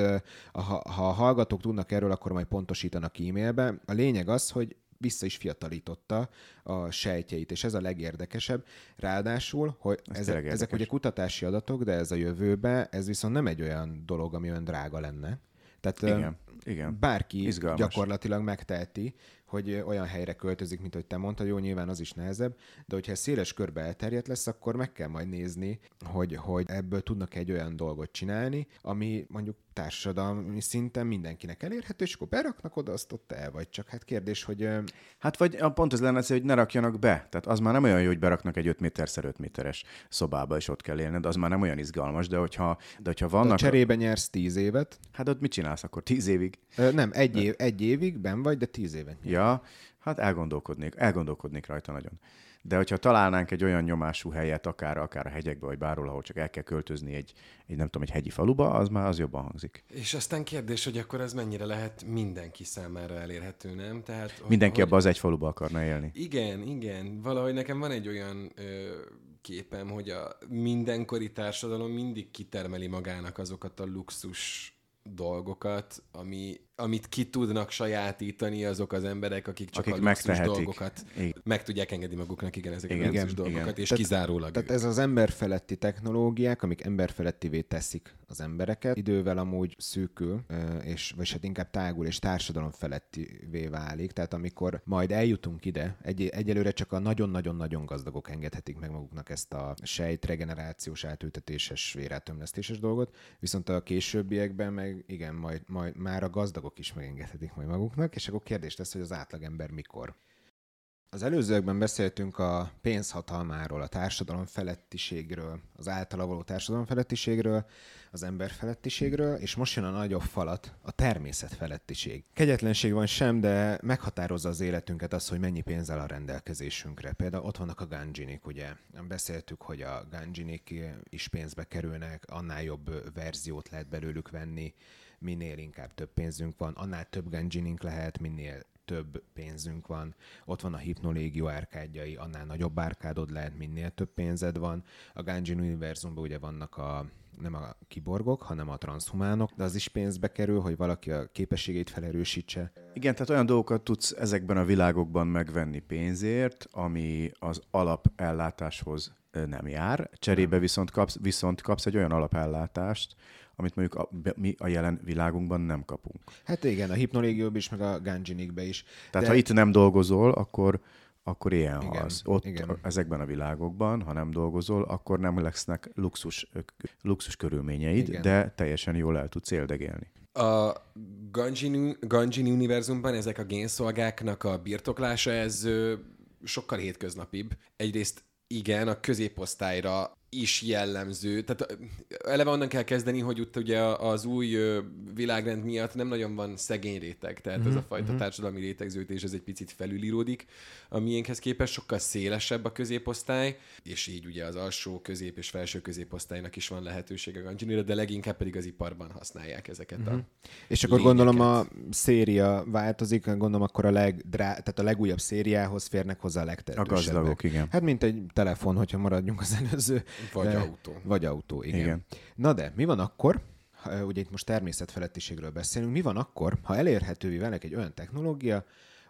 ha a hallgatók tudnak erről, akkor majd pontosítanak e-mailbe. A lényeg az, hogy vissza is fiatalította a sejtjeit, és ez a legérdekesebb. Ráadásul, hogy ez ezek, ezek ugye kutatási adatok, de ez a jövőbe, ez viszont nem egy olyan dolog, ami olyan drága lenne. Tehát igen, igen. bárki Izgalmas. gyakorlatilag megteheti, hogy olyan helyre költözik, mint hogy te mondtad, jó, nyilván az is nehezebb, de hogyha széles körbe elterjedt lesz, akkor meg kell majd nézni, hogy, hogy ebből tudnak egy olyan dolgot csinálni, ami mondjuk társadalmi szinten mindenkinek elérhető, és akkor beraknak oda, azt ott el vagy. Csak hát kérdés, hogy... Hát vagy a pont az lenne, hogy ne rakjanak be. Tehát az már nem olyan jó, hogy beraknak egy 5 méter 5 méteres szobába, és ott kell élned, az már nem olyan izgalmas, de hogyha, de hogyha vannak... De cserébe nyersz 10 évet. Hát ott mit csinálsz akkor? 10 évig? Ö, nem, egy, év, egy évig ben vagy, de 10 évet nyersz. Ja, hát elgondolkodnék, elgondolkodnék rajta nagyon. De hogyha találnánk egy olyan nyomású helyet, akár, akár a hegyekbe, vagy bárhol, ahol csak el kell költözni egy, egy nem tudom, egy hegyi faluba, az már az jobban hangzik. És aztán kérdés, hogy akkor ez mennyire lehet mindenki számára elérhető, nem? Tehát, mindenki hogy... abban az egy faluba akarna élni. Igen, igen. Valahogy nekem van egy olyan ö, képem, hogy a mindenkori társadalom mindig kitermeli magának azokat a luxus dolgokat, ami amit ki tudnak sajátítani azok az emberek, akik csak akik a luxus dolgokat igen. meg tudják engedni maguknak, igen, ezeket igen, a luxus igen, dolgokat, igen. és tehát, kizárólag Tehát ez az emberfeletti technológiák, amik emberfelettivé teszik az embereket, idővel amúgy szűkül, és, vagy hát inkább tágul, és társadalom felettivé válik. Tehát amikor majd eljutunk ide, egy, egyelőre csak a nagyon-nagyon-nagyon gazdagok engedhetik meg maguknak ezt a sejt regenerációs átültetéses vérátömlesztéses dolgot, viszont a későbbiekben meg igen, majd, majd már a gazdag átlagok is megengedhetik majd maguknak, és akkor kérdés lesz, hogy az átlagember mikor. Az előzőekben beszéltünk a pénzhatalmáról, a társadalom felettiségről, az általa való társadalom felettiségről, az ember felettiségről, és most jön a nagyobb falat, a természet felettiség. Kegyetlenség van sem, de meghatározza az életünket az, hogy mennyi pénz áll a rendelkezésünkre. Például ott vannak a ganjinik, ugye. Beszéltük, hogy a ganjinik is pénzbe kerülnek, annál jobb verziót lehet belőlük venni, minél inkább több pénzünk van, annál több ganjinink lehet, minél több pénzünk van. Ott van a hipnolégió árkádjai, annál nagyobb árkádod lehet, minél több pénzed van. A Ganjin univerzumban ugye vannak a nem a kiborgok, hanem a transhumánok, de az is pénzbe kerül, hogy valaki a képességét felerősítse. Igen, tehát olyan dolgokat tudsz ezekben a világokban megvenni pénzért, ami az alapellátáshoz nem jár. Cserébe viszont kapsz, viszont kapsz egy olyan alapellátást, amit mondjuk a, mi a jelen világunkban nem kapunk. Hát igen, a hipnolégióban is, meg a ganjinikbe is. Tehát de... ha itt nem dolgozol, akkor akkor ilyen igen, halsz. Ott igen. ezekben a világokban, ha nem dolgozol, akkor nem lesznek luxus, luxus körülményeid, igen. de teljesen jól el tudsz éldegélni. A Ganjin, Ganjin univerzumban ezek a génszolgáknak a birtoklása, ez sokkal hétköznapibb. Egyrészt igen, a középosztályra is jellemző. Tehát eleve onnan kell kezdeni, hogy ott ugye az új világrend miatt nem nagyon van szegény réteg, tehát mm-hmm. ez a mhm, fajta mm-hmm. társadalmi rétegződés ez egy picit felülíródik a miénkhez képest, sokkal szélesebb a középosztály, és így ugye az alsó közép és felső középosztálynak is van lehetősége Ganjinira, de leginkább pedig az iparban használják ezeket mm-hmm. a mhm. És akkor lényeket. gondolom a széria változik, gondolom akkor a, legdrá... tehát a legújabb szériához férnek hozzá a legterjedősebbek. A gazdagok, igen. Hát mint egy telefon, hogyha maradjunk az előző vagy de, autó. Vagy autó, igen. igen. Na de, mi van akkor, ugye itt most természetfelettiségről beszélünk, mi van akkor, ha elérhetővé válik egy olyan technológia,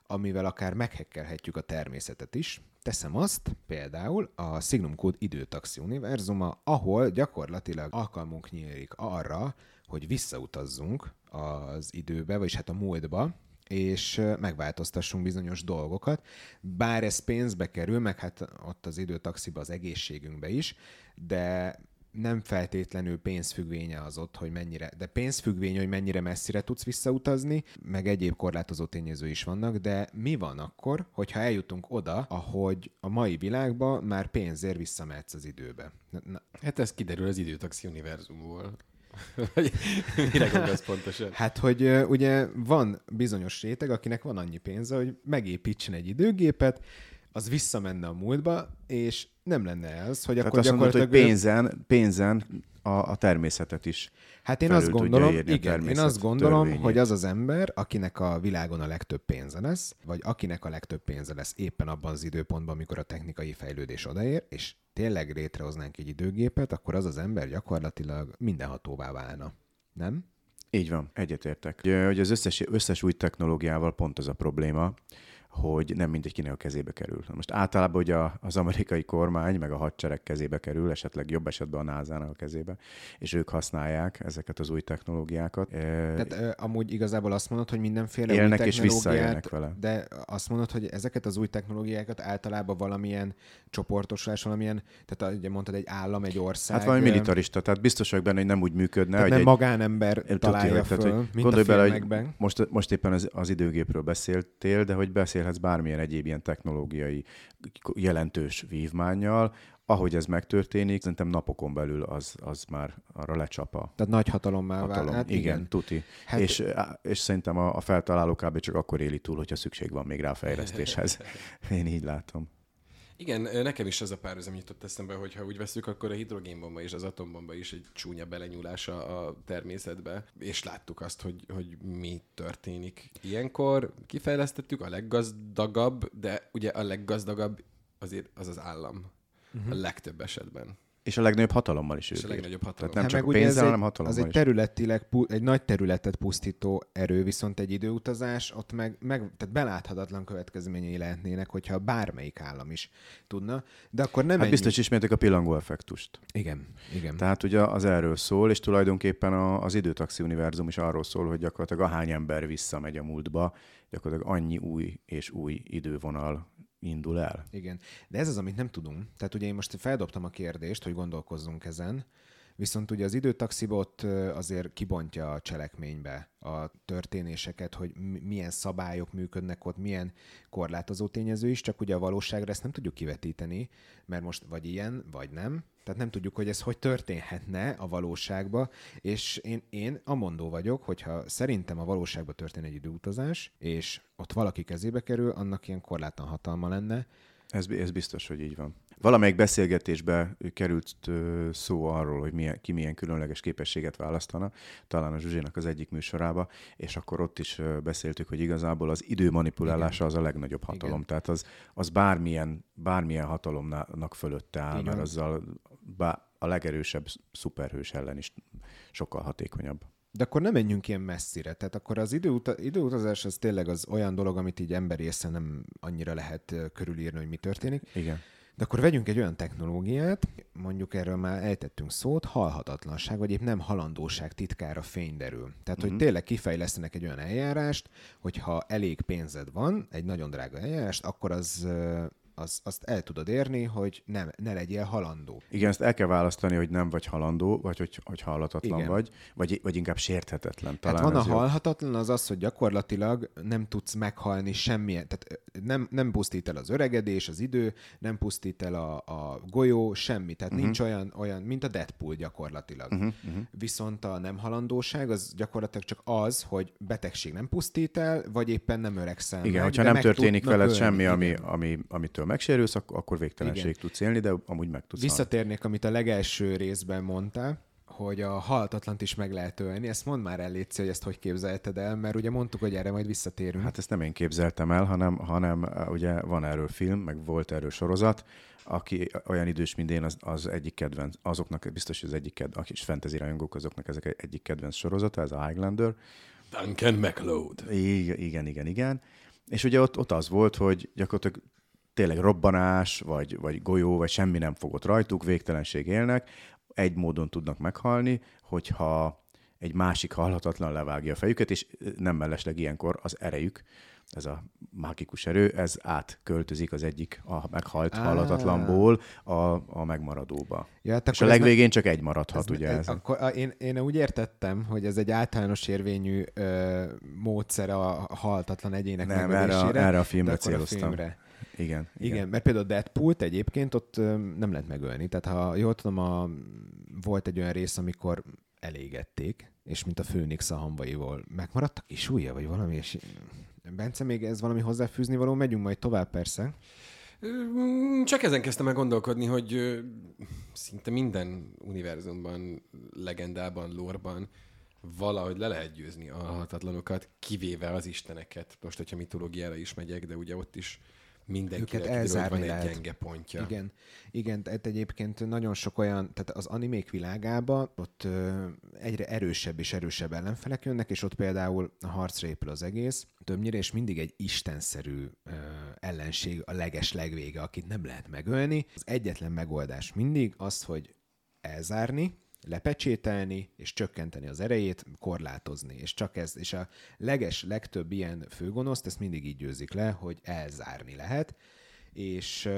amivel akár meghekkelhetjük a természetet is. Teszem azt, például a Signum Code időtaxi univerzuma, ahol gyakorlatilag alkalmunk nyílik arra, hogy visszautazzunk az időbe, vagyis hát a múltba, és megváltoztassunk bizonyos dolgokat. Bár ez pénzbe kerül, meg hát ott az időtaxiba az egészségünkbe is, de nem feltétlenül pénzfüggvénye az ott, hogy mennyire, de pénzfüggvény, hogy mennyire messzire tudsz visszautazni, meg egyéb korlátozó tényező is vannak, de mi van akkor, hogyha eljutunk oda, ahogy a mai világban már pénzért visszamehetsz az időbe? Na, hát ez kiderül az időtaxi univerzumból. Vagy (laughs) mire gondolsz pontosan? Hát, hogy ugye van bizonyos réteg, akinek van annyi pénze, hogy megépítsen egy időgépet, az visszamenne a múltba, és nem lenne ez, hogy Tehát akkor azt gyakorlatilag... Mondod, hogy pénzen, pénzen a, a természetet is Hát én azt gondolom, igen, én azt gondolom, törvényét. hogy az az ember, akinek a világon a legtöbb pénze lesz, vagy akinek a legtöbb pénze lesz éppen abban az időpontban, amikor a technikai fejlődés odaér, és tényleg létrehoznánk egy időgépet, akkor az az ember gyakorlatilag mindenhatóvá válna. Nem? Így van, egyetértek. Hogy az összes, összes új technológiával pont az a probléma, hogy nem mindegy kinek a kezébe kerül. Most általában ugye az amerikai kormány, meg a hadsereg kezébe kerül, esetleg jobb esetben a nasa a kezébe, és ők használják ezeket az új technológiákat. Tehát amúgy igazából azt mondod, hogy mindenféle élnek új és visszaélnek vele. De azt mondod, hogy ezeket az új technológiákat általában valamilyen csoportosulás, valamilyen, tehát ugye mondtad egy állam, egy ország. Hát valami militarista, tehát biztos vagyok benne, hogy nem úgy működne. Tehát hogy nem egy, magánember találja föl, tehát, hogy mint gondolj bele, hogy most, most éppen az, az időgépről beszéltél, de hogy beszél beszélhetsz bármilyen egyéb ilyen technológiai jelentős vívmányjal, ahogy ez megtörténik, szerintem napokon belül az, az már arra lecsapa. Tehát nagy hatalommá hatalom. vált. Hát igen, igen, tuti. Hát... És, és szerintem a, a feltaláló kb. csak akkor éli túl, hogyha szükség van még rá a fejlesztéshez. (laughs) Én így látom. Igen, nekem is az a párhuzam jutott eszembe, hogy ha úgy veszük, akkor a hidrogénbomba és az atombomba is egy csúnya belenyúlása a természetbe, és láttuk azt, hogy, hogy mi történik. Ilyenkor kifejlesztettük a leggazdagabb, de ugye a leggazdagabb azért az az állam. Uh-huh. A legtöbb esetben. És a legnagyobb hatalommal is És a legnagyobb hatalom. Tehát nem hát csak pénzzel, hanem hatalommal Az egy területileg, egy nagy területet pusztító erő, viszont egy időutazás, ott meg, meg tehát beláthatatlan következményei lehetnének, hogyha bármelyik állam is tudna. De akkor nem hát ennyi... biztos ismertek a pillangó effektust. Igen, igen. Tehát ugye az erről szól, és tulajdonképpen a, az időtaxi univerzum is arról szól, hogy gyakorlatilag ahány ember visszamegy a múltba, gyakorlatilag annyi új és új idővonal indul el. Igen, de ez az, amit nem tudunk. Tehát ugye én most feldobtam a kérdést, hogy gondolkozzunk ezen, Viszont ugye az időtaxiba ott azért kibontja a cselekménybe a történéseket, hogy milyen szabályok működnek ott, milyen korlátozó tényező is, csak ugye a valóságra ezt nem tudjuk kivetíteni, mert most vagy ilyen, vagy nem. Tehát nem tudjuk, hogy ez hogy történhetne a valóságba, és én, én amondó vagyok, hogyha szerintem a valóságba történ egy időutazás, és ott valaki kezébe kerül, annak ilyen korlátlan hatalma lenne. Ez, ez biztos, hogy így van. Valamelyik beszélgetésbe került szó arról, hogy milyen, ki milyen különleges képességet választana, talán a Zsuzsénak az egyik műsorába, és akkor ott is beszéltük, hogy igazából az idő manipulálása az a legnagyobb hatalom. Igen. Tehát az, az bármilyen, bármilyen hatalomnak fölötte áll, Igen. mert azzal a legerősebb szuperhős ellen is sokkal hatékonyabb. De akkor nem menjünk ilyen messzire. Tehát akkor az időuta- időutazás az tényleg az olyan dolog, amit így emberi észre nem annyira lehet körülírni, hogy mi történik. Igen. De akkor vegyünk egy olyan technológiát, mondjuk erről már ejtettünk szót, halhatatlanság, vagy épp nem halandóság titkára fényderül. Tehát, uh-huh. hogy mhm. tényleg kifejlesztenek egy olyan eljárást, hogyha elég pénzed van, egy nagyon drága eljárást, akkor az az, azt el tudod érni, hogy nem, ne legyél halandó. Igen, ezt el kell választani, hogy nem vagy halandó, vagy hogy, hogy halhatatlan Igen. vagy, vagy, vagy inkább sérthetetlen. Talán hát van a halhatatlan, az az, hogy gyakorlatilag nem tudsz meghalni semmilyen, tehát nem, nem pusztít el az öregedés, az idő, nem pusztít el a, a golyó, semmi. Tehát uh-huh. nincs olyan, olyan, mint a Deadpool gyakorlatilag. Uh-huh. Uh-huh. Viszont a nem halandóság az gyakorlatilag csak az, hogy betegség nem pusztít el, vagy éppen nem öregszel Igen, meg, hogyha nem történik veled ölni. semmi, ami, ami, amitől ettől megsérülsz, akkor végtelenség Igen. tudsz élni, de amúgy meg tudsz Visszatérnék, halni. amit a legelső részben mondtál, hogy a haltatlant is meg lehet ölni. Ezt mondd már el, Léci, hogy ezt hogy képzelted el, mert ugye mondtuk, hogy erre majd visszatérünk. Hát ezt nem én képzeltem el, hanem, hanem ugye van erről film, meg volt erről sorozat, aki olyan idős, mint én, az, az egyik kedvenc, azoknak biztos, hogy az egyik kedvenc, akik is fantasy rajongók, azoknak ezek egyik kedvenc sorozata, ez a Highlander. Duncan MacLeod. Igen, igen, igen, igen. És ugye ott, ott az volt, hogy gyakorlatilag tényleg robbanás, vagy, vagy golyó, vagy semmi nem fogott rajtuk, végtelenség élnek, egy módon tudnak meghalni, hogyha egy másik halhatatlan levágja a fejüket, és nem mellesleg ilyenkor az erejük, ez a mágikus erő, ez átköltözik az egyik a meghalt halhatatlanból a, a megmaradóba. Ja, hát és a legvégén ne... csak egy maradhat, ez ugye ez. Akkor, én, én úgy értettem, hogy ez egy általános érvényű ö, módszer a halhatatlan egyének Nem, erre, a, erre a filmre céloztam. A filmre. Igen, igen. Igen, mert például Deadpool-t egyébként ott nem lehet megölni. Tehát ha jól tudom, a, volt egy olyan rész, amikor elégették, és mint a Főnix a hamvaival megmaradt a kis ujja, vagy valami, és Bence, még ez valami hozzáfűzni való? Megyünk majd tovább persze. Csak ezen kezdtem el gondolkodni, hogy szinte minden univerzumban, legendában, lórban valahogy le lehet győzni a hatatlanokat, kivéve az isteneket. Most, hogyha mitológiára is megyek, de ugye ott is mindenki őket elzárni van lehet. egy gyenge pontja. Igen, igen, tehát egyébként nagyon sok olyan, tehát az animék világába ott ö, egyre erősebb és erősebb ellenfelek jönnek, és ott például a harcra épül az egész, többnyire, és mindig egy istenszerű ö, ellenség a leges legvége, akit nem lehet megölni. Az egyetlen megoldás mindig az, hogy elzárni, lepecsételni és csökkenteni az erejét, korlátozni. És csak ez, és a leges, legtöbb ilyen főgonoszt, ezt mindig így győzik le, hogy elzárni lehet. És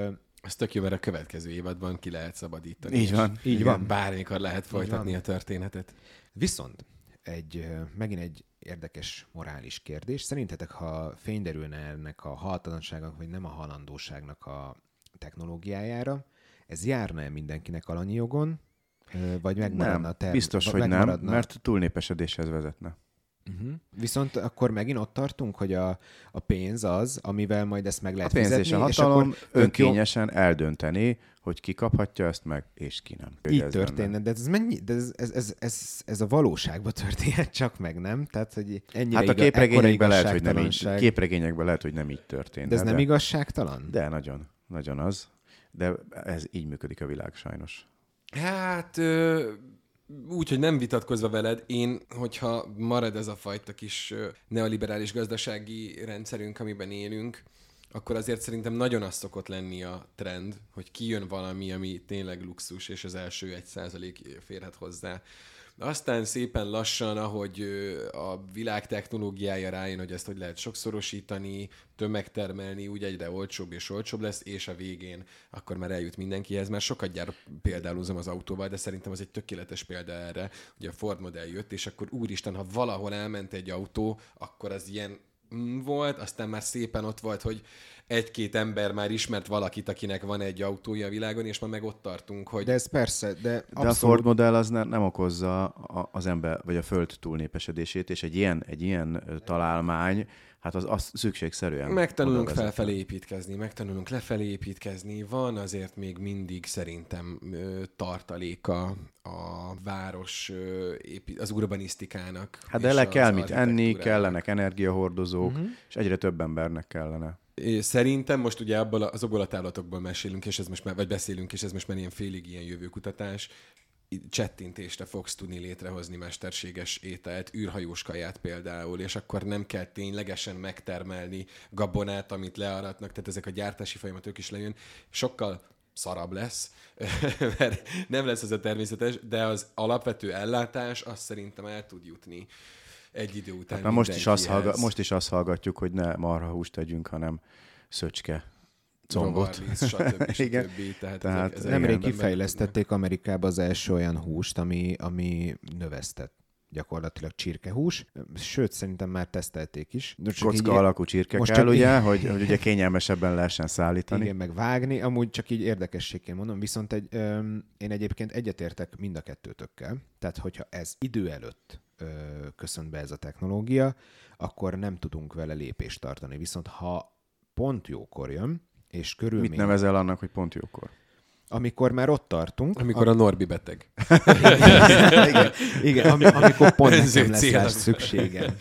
ez tök jó, mert a következő évadban ki lehet szabadítani. Így van. Így van. Bármikor lehet folytatni a történetet. Viszont egy, megint egy érdekes morális kérdés. Szerintetek, ha fényderülne ennek a haltalanságnak, vagy nem a halandóságnak a technológiájára, ez járna-e mindenkinek alanyi jogon, vagy megmaradna nem, a terv? biztos, hogy nem, mert túlnépesedéshez vezetne. Uh-huh. Viszont akkor megint ott tartunk, hogy a, a pénz az, amivel majd ezt meg lehet a pénz fizetni, és a hatalom és akkor önkényesen jó... eldönteni, hogy ki kaphatja ezt meg, és ki nem. Így történne, de ez mennyi, de ez, ez, ez, ez, ez a valóságban (laughs) történhet csak meg, nem? Tehát, hogy ennyire hát a képregényekben lehet, hogy nem így, képregényekben lehet, hogy nem így történt. De ez de, nem igazságtalan? De nagyon, nagyon az. De ez így működik a világ sajnos. Hát úgy, hogy nem vitatkozva veled, én, hogyha marad ez a fajta kis neoliberális gazdasági rendszerünk, amiben élünk, akkor azért szerintem nagyon az szokott lenni a trend, hogy kijön valami, ami tényleg luxus, és az első egy százalék férhet hozzá. Aztán szépen lassan, ahogy a világ technológiája rájön, hogy ezt hogy lehet sokszorosítani, tömegtermelni, úgy egyre olcsóbb és olcsóbb lesz, és a végén akkor már eljut mindenkihez. Már sokat gyár példálózom az autóval, de szerintem az egy tökéletes példa erre, hogy a Ford modell jött, és akkor úristen, ha valahol elment egy autó, akkor az ilyen mm, volt, aztán már szépen ott volt, hogy egy-két ember már ismert valakit, akinek van egy autója a világon, és ma meg ott tartunk, hogy... De ez persze, de abszolút... De a Ford modell az ne, nem okozza a, az ember, vagy a föld túlnépesedését, és egy ilyen, egy ilyen találmány, hát az, az szükségszerűen. Megtanulunk felfelé építkezni, megtanulunk lefelé építkezni. Van azért még mindig szerintem tartaléka a város, az urbanisztikának. Hát de le kell mit enni, kellenek energiahordozók, uh-huh. és egyre több embernek kellene. Szerintem most ugye abból azokból a távlatokból mesélünk, és ez most már, vagy beszélünk, és ez most már ilyen félig ilyen jövőkutatás csettintésre fogsz tudni létrehozni mesterséges ételt, űrhajós kaját például, és akkor nem kell ténylegesen megtermelni gabonát, amit learatnak, tehát ezek a gyártási folyamatok is lejön. Sokkal szarabb lesz, (laughs) mert nem lesz ez a természetes, de az alapvető ellátás azt szerintem el tud jutni egy idő után. Hát most, is azt hallga, most is azt hallgatjuk, hogy ne marhahúst tegyünk, hanem szöcske combot. (laughs) igen. Tehát, Tehát nemrég kifejlesztették Amerikába az első olyan húst, ami, ami növesztett gyakorlatilag csirkehús, sőt, szerintem már tesztelték is. Kocka így, alakú csirke most kell, ugye, így... hogy, hogy ugye kényelmesebben lehessen szállítani. Igen, meg vágni, amúgy csak így érdekességként mondom, viszont egy, öm, én egyébként egyetértek mind a kettőtökkel, tehát hogyha ez idő előtt köszönt be ez a technológia, akkor nem tudunk vele lépést tartani. Viszont ha pont jókor jön, és körülmény... Mit nevezel annak, hogy pont jókor? Amikor már ott tartunk. Amikor a, a Norbi beteg. igen, igen ami, amikor pont nekem lesz rá szükségem.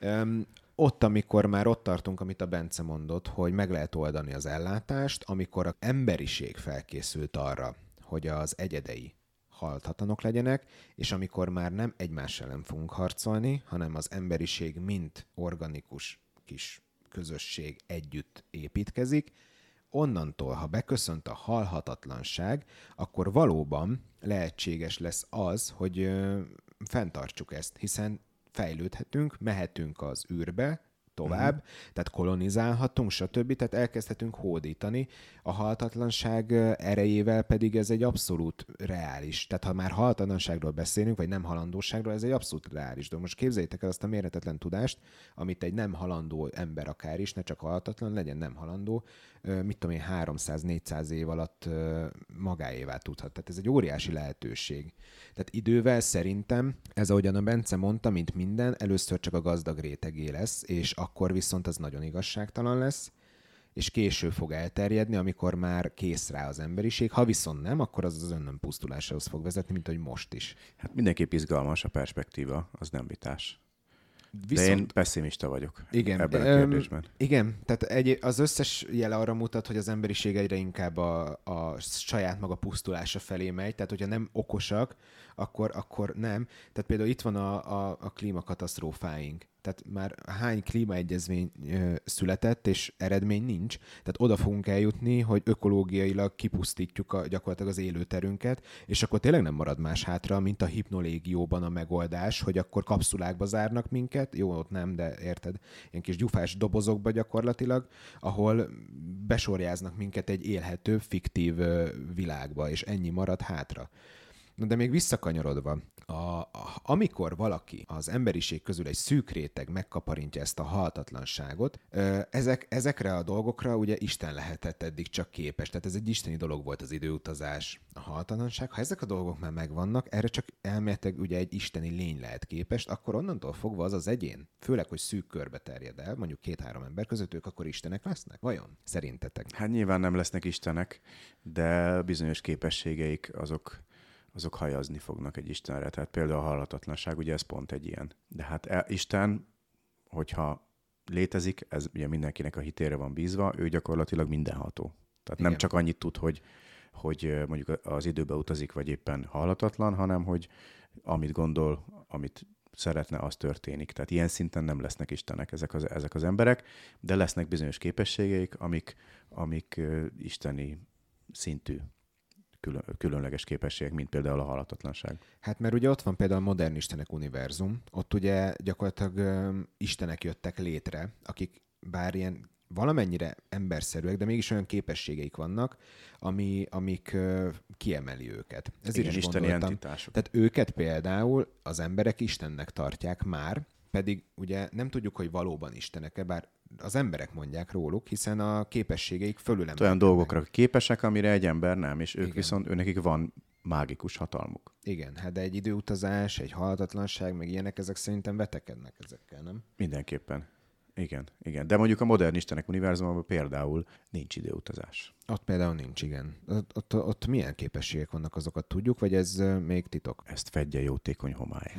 Um, ott, amikor már ott tartunk, amit a Bence mondott, hogy meg lehet oldani az ellátást, amikor a emberiség felkészült arra, hogy az egyedei halthatanok legyenek, és amikor már nem egymás ellen fogunk harcolni, hanem az emberiség mint organikus kis közösség együtt építkezik, onnantól, ha beköszönt a halhatatlanság, akkor valóban lehetséges lesz az, hogy fenntartsuk ezt, hiszen fejlődhetünk, mehetünk az űrbe, tovább, uh-huh. tehát kolonizálhatunk, stb. Tehát elkezdhetünk hódítani. A haltatlanság erejével pedig ez egy abszolút reális. Tehát ha már haltatlanságról beszélünk, vagy nem halandóságról, ez egy abszolút reális dolog. Most képzeljétek el azt a méretetlen tudást, amit egy nem halandó ember akár is, ne csak haltatlan, legyen nem halandó, mit tudom én, 300-400 év alatt magáévá tudhat. Tehát ez egy óriási lehetőség. Tehát idővel szerintem, ez ahogyan a Bence mondta, mint minden, először csak a gazdag rétegé lesz, és akkor viszont az nagyon igazságtalan lesz, és később fog elterjedni, amikor már kész rá az emberiség. Ha viszont nem, akkor az az önnön pusztulásához fog vezetni, mint hogy most is. Hát mindenképp izgalmas a perspektíva, az nem vitás. Viszont... De én pessimista vagyok igen, ebben a kérdésben. Igen, tehát egy, az összes jele arra mutat, hogy az emberiség egyre inkább a, a saját maga pusztulása felé megy, tehát hogyha nem okosak, akkor, akkor nem. Tehát például itt van a, a, a klímakatasztrófáink. Tehát már hány klímaegyezmény ö, született, és eredmény nincs. Tehát oda fogunk eljutni, hogy ökológiailag kipusztítjuk a, gyakorlatilag az élőterünket, és akkor tényleg nem marad más hátra, mint a hipnolégióban a megoldás, hogy akkor kapszulákba zárnak minket. Jó, ott nem, de érted? Ilyen kis gyufás dobozokba gyakorlatilag, ahol besorjáznak minket egy élhető, fiktív világba, és ennyi marad hátra. Na de még visszakanyarodva, a, a, amikor valaki az emberiség közül egy szűk réteg megkaparintja ezt a haltatlanságot, ezek, ezekre a dolgokra ugye Isten lehetett eddig csak képes. Tehát ez egy isteni dolog volt az időutazás, a haltatlanság. Ha ezek a dolgok már megvannak, erre csak elméletileg ugye egy isteni lény lehet képes, akkor onnantól fogva az az egyén, főleg, hogy szűk körbe terjed el, mondjuk két-három ember között, ők akkor istenek lesznek? Vajon? Szerintetek? Hát nyilván nem lesznek istenek, de bizonyos képességeik azok azok hajazni fognak egy Istenre. Tehát például a hallatatlanság, ugye ez pont egy ilyen. De hát e, Isten, hogyha létezik, ez ugye mindenkinek a hitére van bízva, ő gyakorlatilag mindenható. Tehát Igen. nem csak annyit tud, hogy, hogy mondjuk az időbe utazik, vagy éppen hallatatlan, hanem hogy amit gondol, amit szeretne, az történik. Tehát ilyen szinten nem lesznek istenek ezek az, ezek az emberek, de lesznek bizonyos képességeik, amik, amik isteni szintű külön, különleges képességek, mint például a halhatatlanság. Hát mert ugye ott van például a modern istenek univerzum, ott ugye gyakorlatilag ö, istenek jöttek létre, akik bár ilyen valamennyire emberszerűek, de mégis olyan képességeik vannak, ami, amik ö, kiemeli őket. Ez Igen, is isteni gondoltam. entitások. Tehát őket például az emberek Istennek tartják már, pedig ugye nem tudjuk, hogy valóban Istenek-e, bár az emberek mondják róluk, hiszen a képességeik fölül olyan dolgokra képesek, amire egy ember nem, és ők Igen. viszont, ő nekik van mágikus hatalmuk. Igen, hát de egy időutazás, egy halhatatlanság, meg ilyenek, ezek szerintem vetekednek ezekkel, nem? Mindenképpen. Igen, igen. De mondjuk a modern istenek univerzumában például nincs időutazás. Ott például nincs, igen. Ott, ott, ott milyen képességek vannak, azokat tudjuk, vagy ez még titok? Ezt fedje jótékony homály.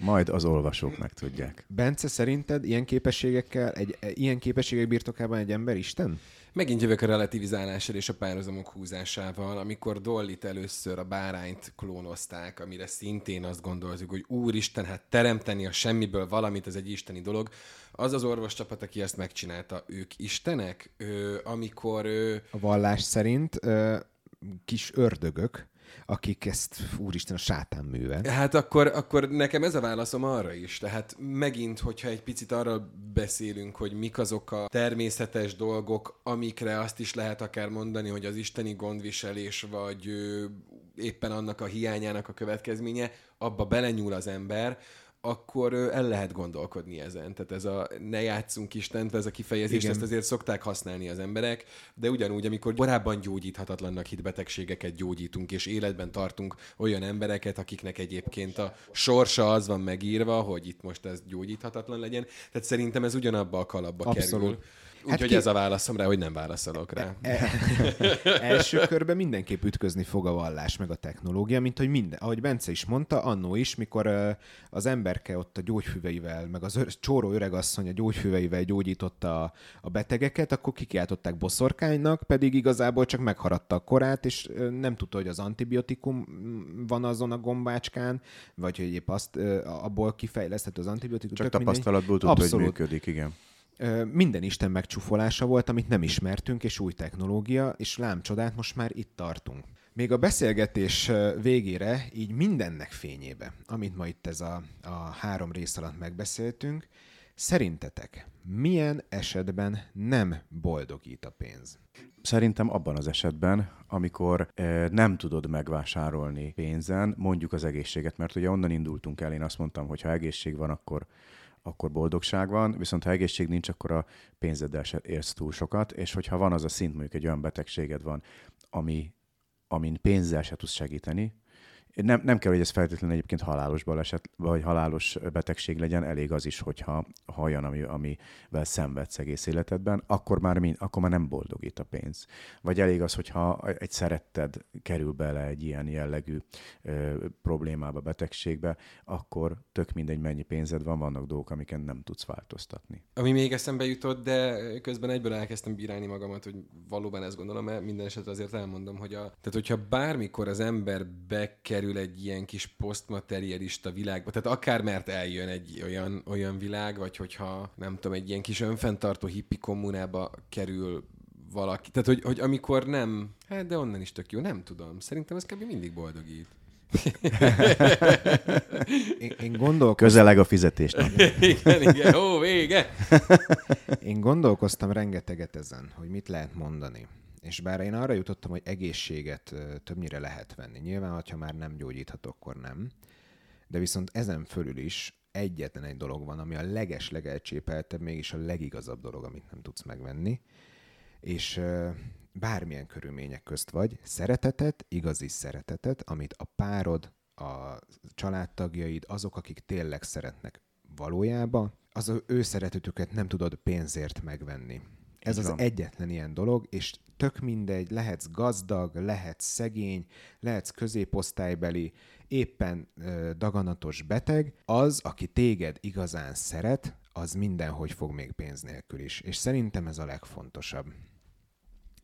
Majd az olvasók megtudják. Bence, szerinted ilyen képességekkel, egy, e, ilyen képességek birtokában egy ember Isten? Megint jövök a relativizálással és a párhuzamok húzásával, amikor Dollit először a bárányt klónozták, amire szintén azt gondoltuk, hogy úristen, hát teremteni a semmiből valamit, ez egy isteni dolog. Az az orvoscsapat, aki ezt megcsinálta, ők istenek? Ö, amikor ö, A vallás szerint ö, kis ördögök, akik ezt, úristen, a sátán műve. Hát akkor, akkor nekem ez a válaszom arra is. Tehát megint, hogyha egy picit arra beszélünk, hogy mik azok a természetes dolgok, amikre azt is lehet akár mondani, hogy az isteni gondviselés, vagy éppen annak a hiányának a következménye, abba belenyúl az ember, akkor el lehet gondolkodni ezen. Tehát ez a ne játszunk Istent, ez a kifejezést, Igen. ezt azért szokták használni az emberek, de ugyanúgy, amikor korábban gyógyíthatatlannak hit betegségeket gyógyítunk, és életben tartunk olyan embereket, akiknek egyébként a sorsa az van megírva, hogy itt most ez gyógyíthatatlan legyen. Tehát szerintem ez ugyanabba a kalapba Abszolút. kerül. Hát Úgyhogy ki- ez a válaszom rá, hogy nem válaszolok rá. Első körben mindenképp ütközni fog a vallás meg a technológia, mint hogy minden. Ahogy Bence is mondta, annó is, mikor ö, az emberke ott a gyógyfüveivel, meg az ör- csóró öregasszony a gyógyfüveivel gyógyította a, a betegeket, akkor kikiáltották boszorkánynak, pedig igazából csak megharadta a korát, és ö, nem tudta, hogy az antibiotikum van azon a gombácskán, vagy hogy épp azt ö, abból kifejlesztett az antibiotikum. Csak tapasztalatból tudta, hogy működik, igen. Minden Isten megcsúfolása volt, amit nem ismertünk, és új technológia, és lám csodát, most már itt tartunk. Még a beszélgetés végére, így mindennek fényébe, amit ma itt ez a, a három rész alatt megbeszéltünk, szerintetek milyen esetben nem boldogít a pénz? Szerintem abban az esetben, amikor eh, nem tudod megvásárolni pénzen, mondjuk az egészséget, mert ugye onnan indultunk el, én azt mondtam, hogy ha egészség van, akkor akkor boldogság van, viszont ha egészség nincs, akkor a pénzeddel se érsz túl sokat, és hogyha van az a szint, mondjuk egy olyan betegséged van, ami, amin pénzzel se tudsz segíteni, nem, nem kell, hogy ez feltétlenül egyébként halálos baleset, vagy halálos betegség legyen, elég az is, hogyha ha olyan, ami, amivel szenvedsz egész életedben, akkor már, mind, akkor már nem boldogít a pénz. Vagy elég az, hogyha egy szeretted kerül bele egy ilyen jellegű ö, problémába, betegségbe, akkor tök mindegy, mennyi pénzed van, vannak dolgok, amiken nem tudsz változtatni. Ami még eszembe jutott, de közben egyből elkezdtem bírálni magamat, hogy valóban ezt gondolom, mert minden esetre azért elmondom, hogy a, tehát hogyha bármikor az ember bekerül egy ilyen kis posztmaterialista világba, tehát akár mert eljön egy olyan, olyan világ, vagy hogyha nem tudom, egy ilyen kis önfenntartó hippi kommunába kerül valaki, tehát hogy, hogy amikor nem, hát de onnan is tök jó, nem tudom, szerintem ez kb. mindig boldogít. (laughs) Én, én, gondolkoz, Közeleg a fizetésnap. (laughs) igen, igen, ó, vége! én gondolkoztam rengeteget ezen, hogy mit lehet mondani. És bár én arra jutottam, hogy egészséget többnyire lehet venni. Nyilván, ha már nem gyógyítható, akkor nem. De viszont ezen fölül is egyetlen egy dolog van, ami a leges legelcsépeltebb, mégis a legigazabb dolog, amit nem tudsz megvenni. És bármilyen körülmények közt vagy, szeretetet, igazi szeretetet, amit a párod, a családtagjaid, azok, akik tényleg szeretnek valójában, az ő szeretetüket nem tudod pénzért megvenni. Ez Így az van. egyetlen ilyen dolog, és tök mindegy, lehetsz gazdag, lehetsz szegény, lehetsz középosztálybeli, éppen ö, daganatos beteg, az, aki téged igazán szeret, az mindenhogy fog még pénz nélkül is. És szerintem ez a legfontosabb.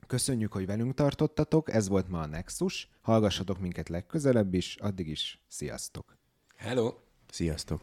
Köszönjük, hogy velünk tartottatok, ez volt ma a Nexus. Hallgassatok minket legközelebb is, addig is sziasztok! Hello! Sziasztok!